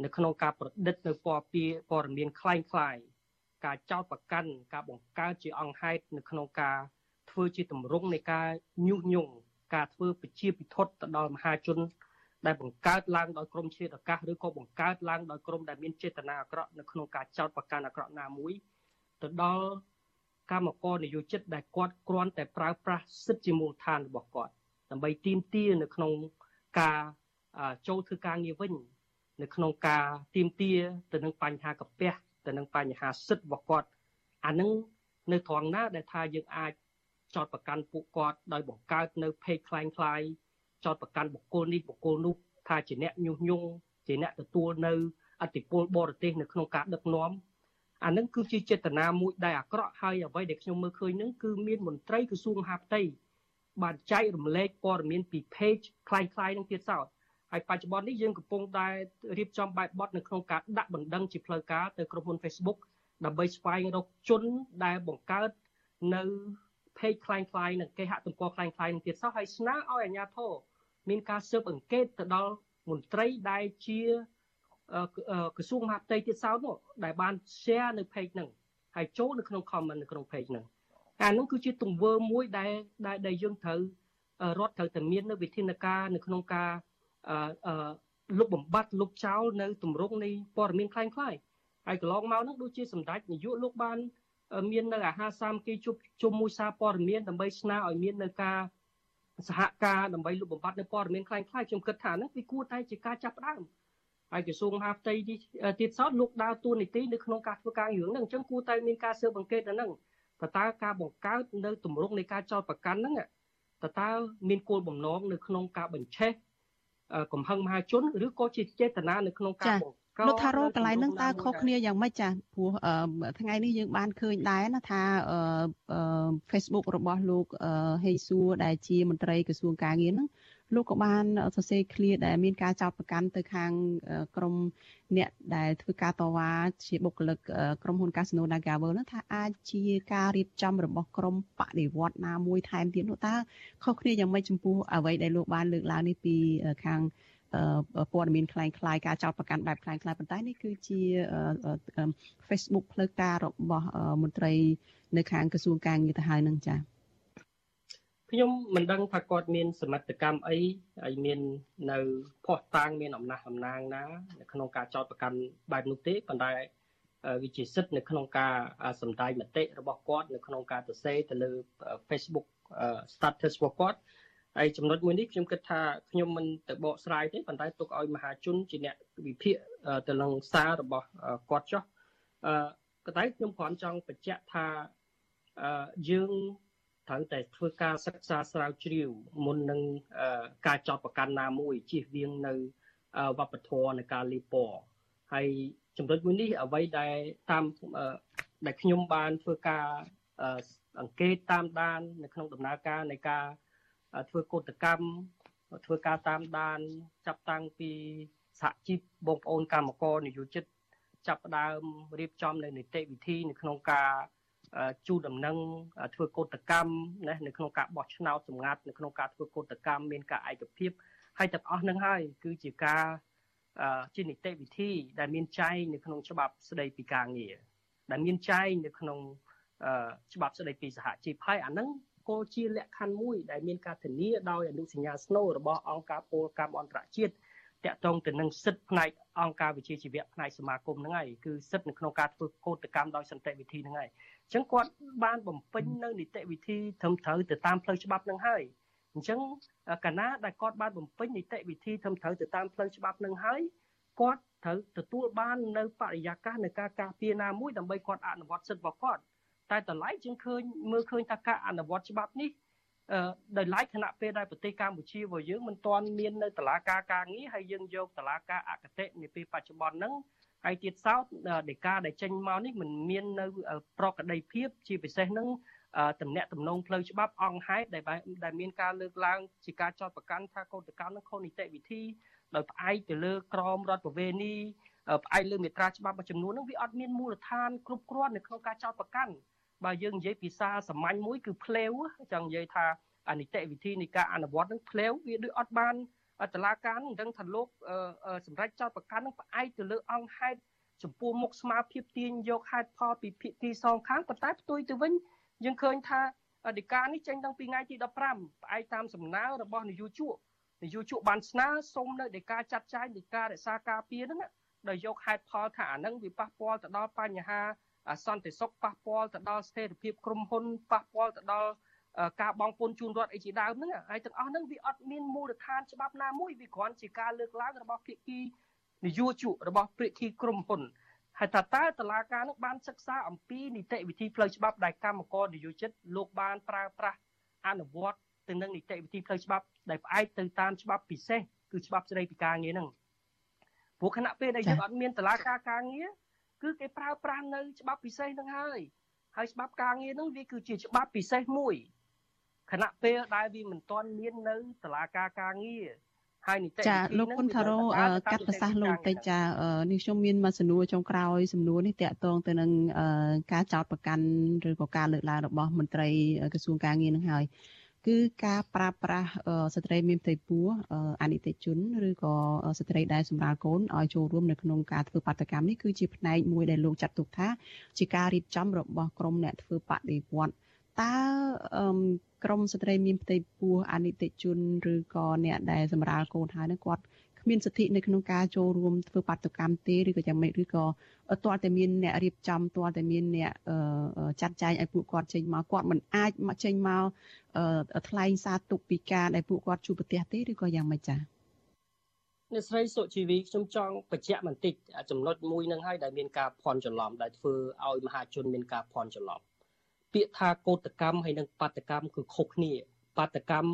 នៅក្នុងការប្រឌិតនៅពណ៌ពីព័ត៌មានคล้ายคล้ายការចោតប្រកាន់ការបង្កើតជាអង្គហេតុនៅក្នុងការ ធ្វើជាទម្រង់នៃការញុះញង់ការធ្វើពជាពិធទៅដល់មហាជន ដែលបង្កើតឡើងដោយក្រមជាតិអាកាសឬក៏បង្កើតឡើងដោយក្រមដែលមានចេតនាអាក្រក់នៅក្នុងការចោតប្រកាន់អាក្រក់ណាមួយទៅដល់កម្មករនយោជិតដែលគាត់គ្រាន់តែប្រើប្រាស់សិទ្ធិជាមូលដ្ឋានរបស់គាត់ដើម្បីទាមទារនៅក្នុងការចូលធ្វើការងារវិញ នៅក្នុងការទៀមទាទៅនឹងបញ្ហាកាពះទៅនឹងបញ្ហាសិទ្ធិរបស់គាត់អានឹងនៅត្រង់ណាដែលថាយើងអាច ចោតប្រកាន់ពួកគាត់ដោយបង្កើតនៅភេកคล้ายคล้ายចោតប្រកាន់បុគ្គលនេះបុគ្គលនោះថាជាអ្នកញុះញង់ជាអ្នកទទួលនៅអធិបុលបរទេសនៅក្នុងការដឹកនាំអានឹងគឺជាចេតនាមួយដែលអាក្រក់ហើយអ្វីដែលខ្ញុំមើលឃើញនឹងគឺមានមន្ត្រីក្រសួងមហាផ្ទៃបានចែករំលែកព័ត៌មានពី page คล้ายៗនឹងទៀតសោតហើយបច្ចុប្បន្ននេះយើងកំពុងតែរៀបចំបែបបទនៅក្នុងការដាក់បណ្ដឹងជាផ្លូវការទៅក្រុមហ៊ុន Facebook ដើម្បីស្វែងរកជនដែលបង្កើតនៅ page คล้ายៗនឹងគេហទំព័រคล้ายៗនឹងទៀតសោះហើយស្នើឲ្យអាជ្ញាធរមានការស៊ើបអង្កេតទៅដល់មន្ត្រីដែលជាក្រសួងមហាផ្ទៃទៀតសោតនោះដែលបាន share នៅ page ហ្នឹងហើយចូលនៅក្នុង comment នៅក្នុង page ហ្នឹងអានោះគឺជាទង្វើមួយដែលដែលយើងត្រូវរដ្ឋត្រូវតែមាននៅវិធានការនៅក្នុងការអឺលុបបំបត្តិលុបចោលនៅទម្រង់នៃព័ត៌មានคล้ายคล้ายហើយកន្លងមកហ្នឹងដូចជាសម្ដេចនាយកលោកបាន មាននៅអាហារសាមគ្គីជួបជុំមួយសារព័ត៌មានដើម្បីស្នើឲ្យមាននៅការសហការដើម្បីលុបបំបាត់នៅព័ត៌មានខ្លាំងៗខ្ញុំគិតថាហ្នឹងវាគួរតែជាការចាប់ផ្ដើមហើយក្រសួងមហាផ្ទៃទៀតសោតលោកដើរតួនាទីនៅក្នុងការធ្វើការរឿងហ្នឹងអញ្ចឹងគួរតែមានការស៊ើបអង្កេតដល់ហ្នឹងតើតើការបង្កើតនៅទម្រង់នៃការចោទប្រកាន់ហ្នឹងតើតើមានគោលបំណងនៅក្នុងការបញ្ឆេះកំហឹងមហាជនឬក៏ជាចេតនានៅក្នុងការបង្លោកថារោកន្លែងហ្នឹងតើខុសគ្នាយ៉ាងម៉េចចាព្រោះថ្ងៃនេះយើងបានឃើញដែរណាថា Facebook របស់លោកហេសួរដែលជាមន្ត្រីក្រសួងការងារហ្នឹងលោកក៏បានសរសេរឃ្លាដែលមានការចោទប្រកាន់ទៅខាងក្រមអ្នកដែលធ្វើការតវ៉ាជាបុគ្គលិកក្រុមហ៊ុន Casino Nagavel នោះថាអាចជាការរៀបចំរបស់ក្រមបដិវត្តណាមួយថែមទៀតនោះតើខុសគ្នាយ៉ាងម៉េចចំពោះអ្វីដែលលោកបានលើកឡើងនេះពីខាង ព័ត៌មានคล้ายៗការចោទប្រកាន់បែបคล้ายៗប៉ុន្តែនេះគឺជា Facebook ផ្លូវការរបស់មន្ត្រី នៅខាងក្រសួងការងារទៅហើយនឹងចា៎ខ្ញុំមិនដឹងថាគាត់មានសមត្ថកម្មអីហើយមាននៅផោះតាំងមានអំណះអំណាងណានៅក្នុងការចោទប្រកាន់បែបនោះទេប៉ុន្តែវាជាសិទ្ធិនៅក្នុងការសម្ដែងមតិរបស់គាត់នៅក្នុងការសរសេរទៅលើ Facebook status របស់គាត់ ហើយចំណុចមួយនេះខ្ញុំគិតថាខ្ញុំមិនទៅបកស្រាយទេប៉ុន្តែទុកឲ្យមហាជនជាអ្នកវិភាគទៅនឹងសាររបស់គាត់ចុះអឺក៏តែខ្ញុំគ្រាន់ចង់បញ្ជាក់ថាអឺយើងត្រូវតែធ្វើការសិក្សាស្រាវជ្រាវមុននឹងការចោតប្រកាន់ណាមួយជៀសវាងនៅវប្បធម៌នៃការលីពណ៌ហើយចំណុចមួយនេះអ្វីដែលតាមដែលខ្ញុំបានធ្វើការអង្កេតតាមដាននៅក្នុងដំណើរការនៃការ ធ្វើកោតកម្មធ្វើការតាមដាន ចាប់តាំងពីសហជីពបងប្អូនកម្មករនយោជិតចាប់ផ្ដើមរៀបចំនៅនីតិវិធីនៅក្នុងការជូនដំណឹងធ្វើកោតកម្មណានៅក្នុងការបោះឆ្នោតសម្ងាត់នៅក្នុងការធ្វើកោតកម្មមានការឯកភាពហើយទាំងអស់នឹងហើយគឺជាការជានីតិវិធីដែលមានចែងនៅក្នុងច្បាប់ស្តីពីការងារដែលមានចែងនៅក្នុងច្បាប់ស្តីពីសហជីពហើយអានឹង ក៏ជាលក្ខខណ្ឌមួយដែលមានការធានាដោយអនុសញ្ញាស្នូលរបស់អង្គការពលកម្មអន្តរជាតិតាក់ទងទៅនឹងសិទ្ធិផ្នែកអង្គការវិជាជីវៈផ្នែកសមាគមហ្នឹងហើយគឺសិទ្ធិនៅក្នុងការធ្វើកោតកម្មដោយសន្តិវិធីហ្នឹងហើយអញ្ចឹងគាត់បានបំពេញនៅនីតិវិធីត្រឹមត្រូវទៅតាមផ្លូវច្បាប់ហ្នឹងហើយអញ្ចឹងកាលណាដែលគាត់បានបំពេញនីតិវិធីត្រឹមត្រូវទៅតាមផ្លូវច្បាប់ហ្នឹងហើយគាត់ត្រូវទទួលបាននៅបរិយាកាសនៃការការពារណាមួយដើម្បីគាត់អនុវត្តសិទ្ធិរបស់គាត់ តែតម្លៃជាងឃើញមើលឃើញថាការអនុវត្តច្បាប់នេះអឺដោយឡែកគណៈពេលដែលប្រទេសកម្ពុជារបស់យើងមិនទាន់មាននៅតឡាការការងារហើយយើងយកតឡាការអកតេនាពេលបច្ចុប្បន្នហ្នឹងហើយទៀតសោតដេកាដែលចេញមកនេះมันមាននៅប្រកដីភាពជាពិសេសហ្នឹងតំណាក់តំណងផ្លូវច្បាប់អង្គហេតុដែលដែលមានការលើកឡើងជាការចោទប្រកាន់ថាកោតកម្មនឹងខុសនីតិវិធីដោយផ្អែកទៅលើក្រមរដ្ឋប្រវេណីផ្អែកលើមេត្រាច្បាប់មួយចំនួនហ្នឹងវាអត់មានមូលដ្ឋានគ្រប់គ្រាន់នៅក្នុងការចោទប្រកាន់ បើយើងនិយាយពីសារសាមញ្ញមួយគឺផ្លេវចង់និយាយថាអនិតិវិធីនៃការអនុវត្តនឹងផ្លេវវាដូចអត់បានតឡាការនឹងដឹងថាលោកសម្រាប់ចោតប្រកាន់នឹងផ្អែកទៅលើអង្គហេតុចំពោះមុខស្មារភាពទាញយកហេតុផលពីភាគីសងខាងប៉ុន្តែផ្ទុយទៅវិញយើងឃើញថាអធិការនេះចេញតាំងពីថ្ងៃទី15ផ្អែកតាមសំណើរបស់នាយកជក់នាយកជក់បានស្នើសុំនៅនៃការចាត់ចែងនៃការរក្សាការពារហ្នឹងដោយយកហេតុផលថាអានឹងវាប៉ះពាល់ទៅដល់បញ្ហា សន្តិសុខប៉ះពាល់ទៅដល់ស្ថិរភាពក្រុមហ៊ុនប៉ះពាល់ទៅដល់ការបងពុនជូនរដ្ឋអីជាដើមហ្នឹងហើយទាំងអស់ហ្នឹងវាអត់មានមូលដ្ឋានច្បាប់ណាមួយវាគ្រាន់ជាការលើកឡើងរបស់ភាគីនយោជករបស់ភាគីក្រុមហ៊ុនហើយថាតើតឡាការនឹងបានសិក្សាអំពីនីតិវិធីផ្លូវច្បាប់ដែលកម្មករនយោជិតលោកបានប្រើប្រាស់អនុវត្តទៅនឹងនីតិវិធីផ្លូវច្បាប់ដែលផ្អែកទៅតាមច្បាប់ពិសេសគឺច្បាប់ស្តីពីការងារហ្នឹងព្រោះខណៈពេលដែលយើងអត់មានតឡាការការងារ គឺគេប្រើប្រាស់នៅច្បាប់ពិសេសហ្នឹងហើយហើយច្បាប់ការងារហ្នឹងវាគឺជាច្បាប់ពិសេសមួយខណៈពេលដែលវាមិនទាន់មាននៅតុលាការការងារហើយនីតិវិធីចាលោកគុណថារោកាត់ប្រសាសន៍លោកតិចចានេះខ្ញុំមានមកសំណួរចុងក្រោយសំណួរនេះតកតងទៅនឹងការចោតប្រកាន់ឬក៏ការលើកឡើងរបស់មន្ត្រីក្រសួងការងារនឹងហើយ គឺការប្រើប្រាស់ស្ត្រីមានផ្ទៃពោះអនិច្ចជនឬក៏ស្ត្រីដែលសម្រាលកូនឲ្យចូលរួមនៅក្នុងការធ្វើបាតកម្មនេះគឺជាផ្នែកមួយដែលលោកចាត់ទុកថា ជាការរៀបចំរបស់ក្រមអ្នកធ្វើបដិវត្តតើក្រមស្ត្រីមានផ្ទៃពោះអនិច្ចជនឬក៏អ្នកដែលសម្រាលកូនហើយនឹងគាត់ គ្មានសិទ្ធិនៅក្នុងការចូលរួមធ្វើបាតកម្មទេឬក៏យ៉ាងម៉េចឬក៏ទាល់តែមានអ្នករៀបចំទាល់តែមានអ្នកចាត់ចែងឲ្យពួកគាត់ចេញមកគាត់មិនអាចមកចេញមកថ្លែងសារទុកពីការដែលពួកគាត់ជួបប្រទះទេឬក៏យ៉ាងម៉េចចា៎អ្នកស្រីសុជីវីខ្ញុំចង់បញ្ជាក់បន្តិចចំណុចមួយនឹងហើយដែលមានការភ័ន្តច្រឡំដែលធ្វើឲ្យមហាជនមានការភ័ន្តច្រឡំពាក្យថាកោតកម្មហើយនិងបាតកម្មគឺខុសគ្នាបាតកម្ម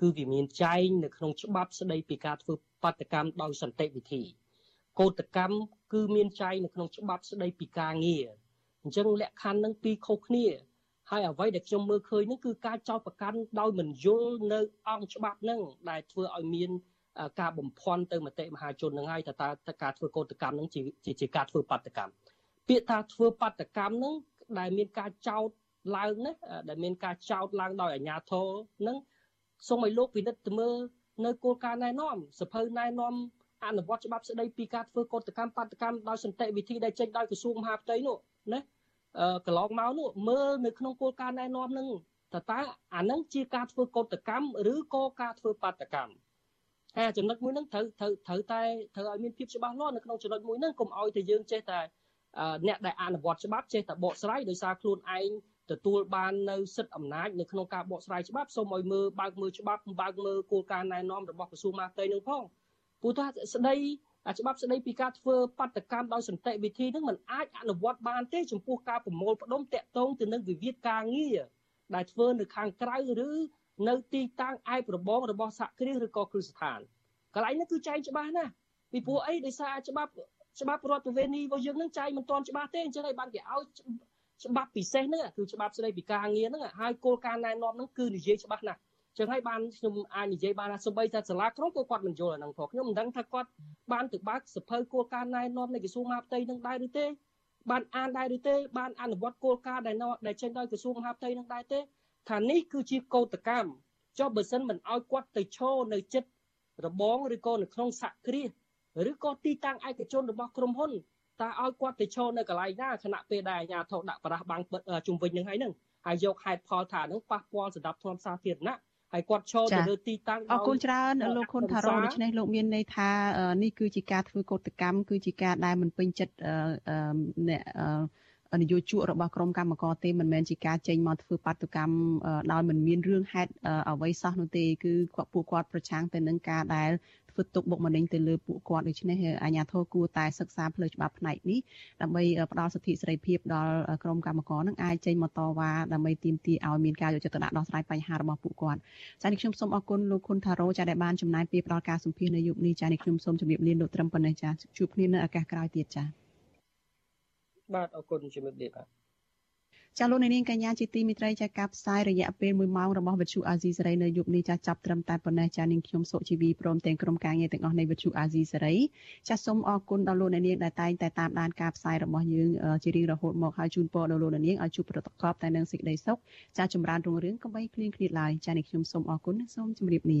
គឺវាមានចែងនៅក្នុងច្បាប់ស្តីពីការធ្វើបាតកម្មដោយសន្តិវិធីកោតកម្មគឺមានចែងនៅក្នុងច្បាប់ស្តីពីការងារអញ្ចឹងលក្ខខណ្ឌនឹងពីរខុសគ្នាហើយអ្វីដែលខ្ញុំមើលឃើញនោះគឺការចោទប្រកាន់ដោយមិនយល់នៅអង្គច្បាប់នឹងដែលធ្វើឲ្យមានការបំភាន់ទៅមតិមហាជននឹងហើយថាតើការធ្វើកោតកម្មនឹងជាជាការធ្វើបាតកម្មពាក្យថាធ្វើបាតកម្មនឹងដែលមានការចោទឡើងណាដែលមានការចោទឡើងដោយអាជ្ញាធរនឹង សូមឲ្យលោកពិនិត្យទៅមើលនៅគោលការណ៍ណែនាំសភៅណែនាំអនុវត្តច្បាប់ស្តីពីការធ្វើកតកម្មបាតកម្មដោយសន្តិវិធីដែលចេញដោយក្រសួងមហាផ្ទៃនោះណាអឺកន្លងមកនោះមើលនៅក្នុងគោលការណ៍ណែនាំនឹងតើតើអានឹងជាការធ្វើកតកម្មឬក៏ការធ្វើបាតកម្មហើយចំណុចមួយហ្នឹងត្រូវត្រូវត្រូវតែត្រូវឲ្យមានភាពច្បាស់លាស់នៅក្នុងចំណុចមួយហ្នឹងកុំឲ្យតែយើងចេះតែអ្នកដែលអនុវត្តច្បាប់ចេះតែបកស្រាយដោយសារខ្លួនឯង ទទួលបាននៅសិទ្ធិអំណាចនៅក្នុងការបកស្រាយច្បាប់សូមឲ្យមើលបើកមើលច្បាប់បើកមើលគោលការណ៍ណែនាំរបស់ក្រសួងមហាផ្ទៃនឹងផងព្រោះថាស្ដីច្បាប់ស្ដីពីការធ្វើបាតកម្មដោយសន្តិវិធីនឹងมันអាចអនុវត្តបានទេចំពោះការប្រមូលផ្ដុំតាក់ទងទៅនឹងវិវាទការងារដែលធ្វើនៅខាងក្រៅឬនៅទីតាំងឯប្របងរបស់សហគ្រាសឬក៏គ្រឹះស្ថានកន្លែងនេះគឺចែងច្បាស់ណាស់ពីព្រោះអីដោយសារច្បាប់ច្បាប់រដ្ឋប្រវេណីរបស់យើងនឹងចែងមិនទាន់ច្បាស់ទេអញ្ចឹងឲ្យបានគេឲ្យ ច្បាប់ពិសេសហ្នឹងគឺច្បាប់ស្តីពីការងារហ្នឹងហើយគោលការណ៍ណែនាំហ្នឹងគឺនិយាយច្បាស់ណាស់ចឹងហើយបានខ្ញុំអាចនិយាយបានថាសម្បីតែសាលាក្រុងក៏គាត់មិនយល់អាហ្នឹងផងខ្ញុំមិនដឹងថាគាត់បានទៅបើកសភៅគោលការណ៍ណែនាំនៃក្រសួងមហាផ្ទៃនឹងដែរឬទេបានអានដែរឬទេបានអនុវត្តគោលការណ៍ដែលដែលចេញដោយក្រសួងមហាផ្ទៃនឹងដែរទេថានេះគឺជាកោតកម្មចុះបើសិនមិនអោយគាត់ទៅឈរនៅចិត្តរបងឬក៏នៅក្នុងសហគ្រាសឬក៏ទីតាំងឯកជនរបស់ក្រុមហ៊ុន តើឲ្យគាត់ទៅឈរនៅកន្លែងណាខណៈពេលដែលអាជ្ញាធរដាក់បរាសបាំងជុំវិញនឹងហើយនឹងហើយយកហេតុផលថានឹងប៉ះពាល់សម្រាប់ធនសាធារណៈហើយគាត់ឈរទៅលើទីតាំងអរគុណច្រើនលោកខុនថារ៉ូដូច្នេះលោកមានន័យថានេះគឺជាការធ្វើកោតកម្មគឺជាការដែលមិនពេញចិត្តអ្នកនយោជករបស់ក្រមកម្មករទេមិនមែនជាការចេញមកធ្វើបាតុកម្មដោយមិនមានរឿងហេតុអ្វីសោះនោះទេគឺគាត់ពួកគាត់ប្រឆាំងទៅនឹងការដែល ធ្វើទុកបុកម្នេញទៅលើពួកគាត់ដូច្នេះអាជ្ញាធរគួរតែសិក្សាផ្លូវច្បាប់ផ្នែកនេះដើម្បីផ្ដល់សិទ្ធិសេរីភាពដល់ក្រុមកម្មករនឹងអាចចេញមកតវ៉ាដើម្បីទាមទារឲ្យមានការយកចិត្តទុកដាក់ដោះស្រាយបញ្ហារបស់ពួកគាត់ចា៎នេះខ្ញុំសូមអរគុណលោកខុនថារ៉ូចាដែលបានចំណាយពេលផ្ដល់ការសម្ភាសន៍នៅយុគនេះចា៎នេះខ្ញុំសូមជម្រាបលាលោកត្រឹមប៉ុណ្ណេះចា៎ជួបគ្នានៅឱកាសក្រោយទៀតចា៎បាទអរគុណជំរាបលាបាទ ចាលោកនាងកញ្ញាជាទីមិត្តរីចាការផ្សាយរយៈពេល1ម៉ោងរបស់វិទ្យុអាស៊ីសេរីនៅយប់នេះចាចាប់ត្រឹមតែប៉ុណ្ណេះចានាងខ្ញុំសុជីវីព្រមទាំងក្រុមការងារទាំងអស់នៃវិទ្យុអាស៊ីសេរីចាសូមអរគុណដល់លោកនាងដែលតែងតែតាមដានការផ្សាយរបស់យើងជារៀងរហូតមកហើយជូនពរដល់លោកនាងឲ្យជួបប្រកបតែនឹងសេចក្តីសុខចាចម្រើនរុងរឿងកុំបីឃ្លៀងឃ្លាតឡើយចានាងខ្ញុំសូមអរគុណសូមជម្រាបលា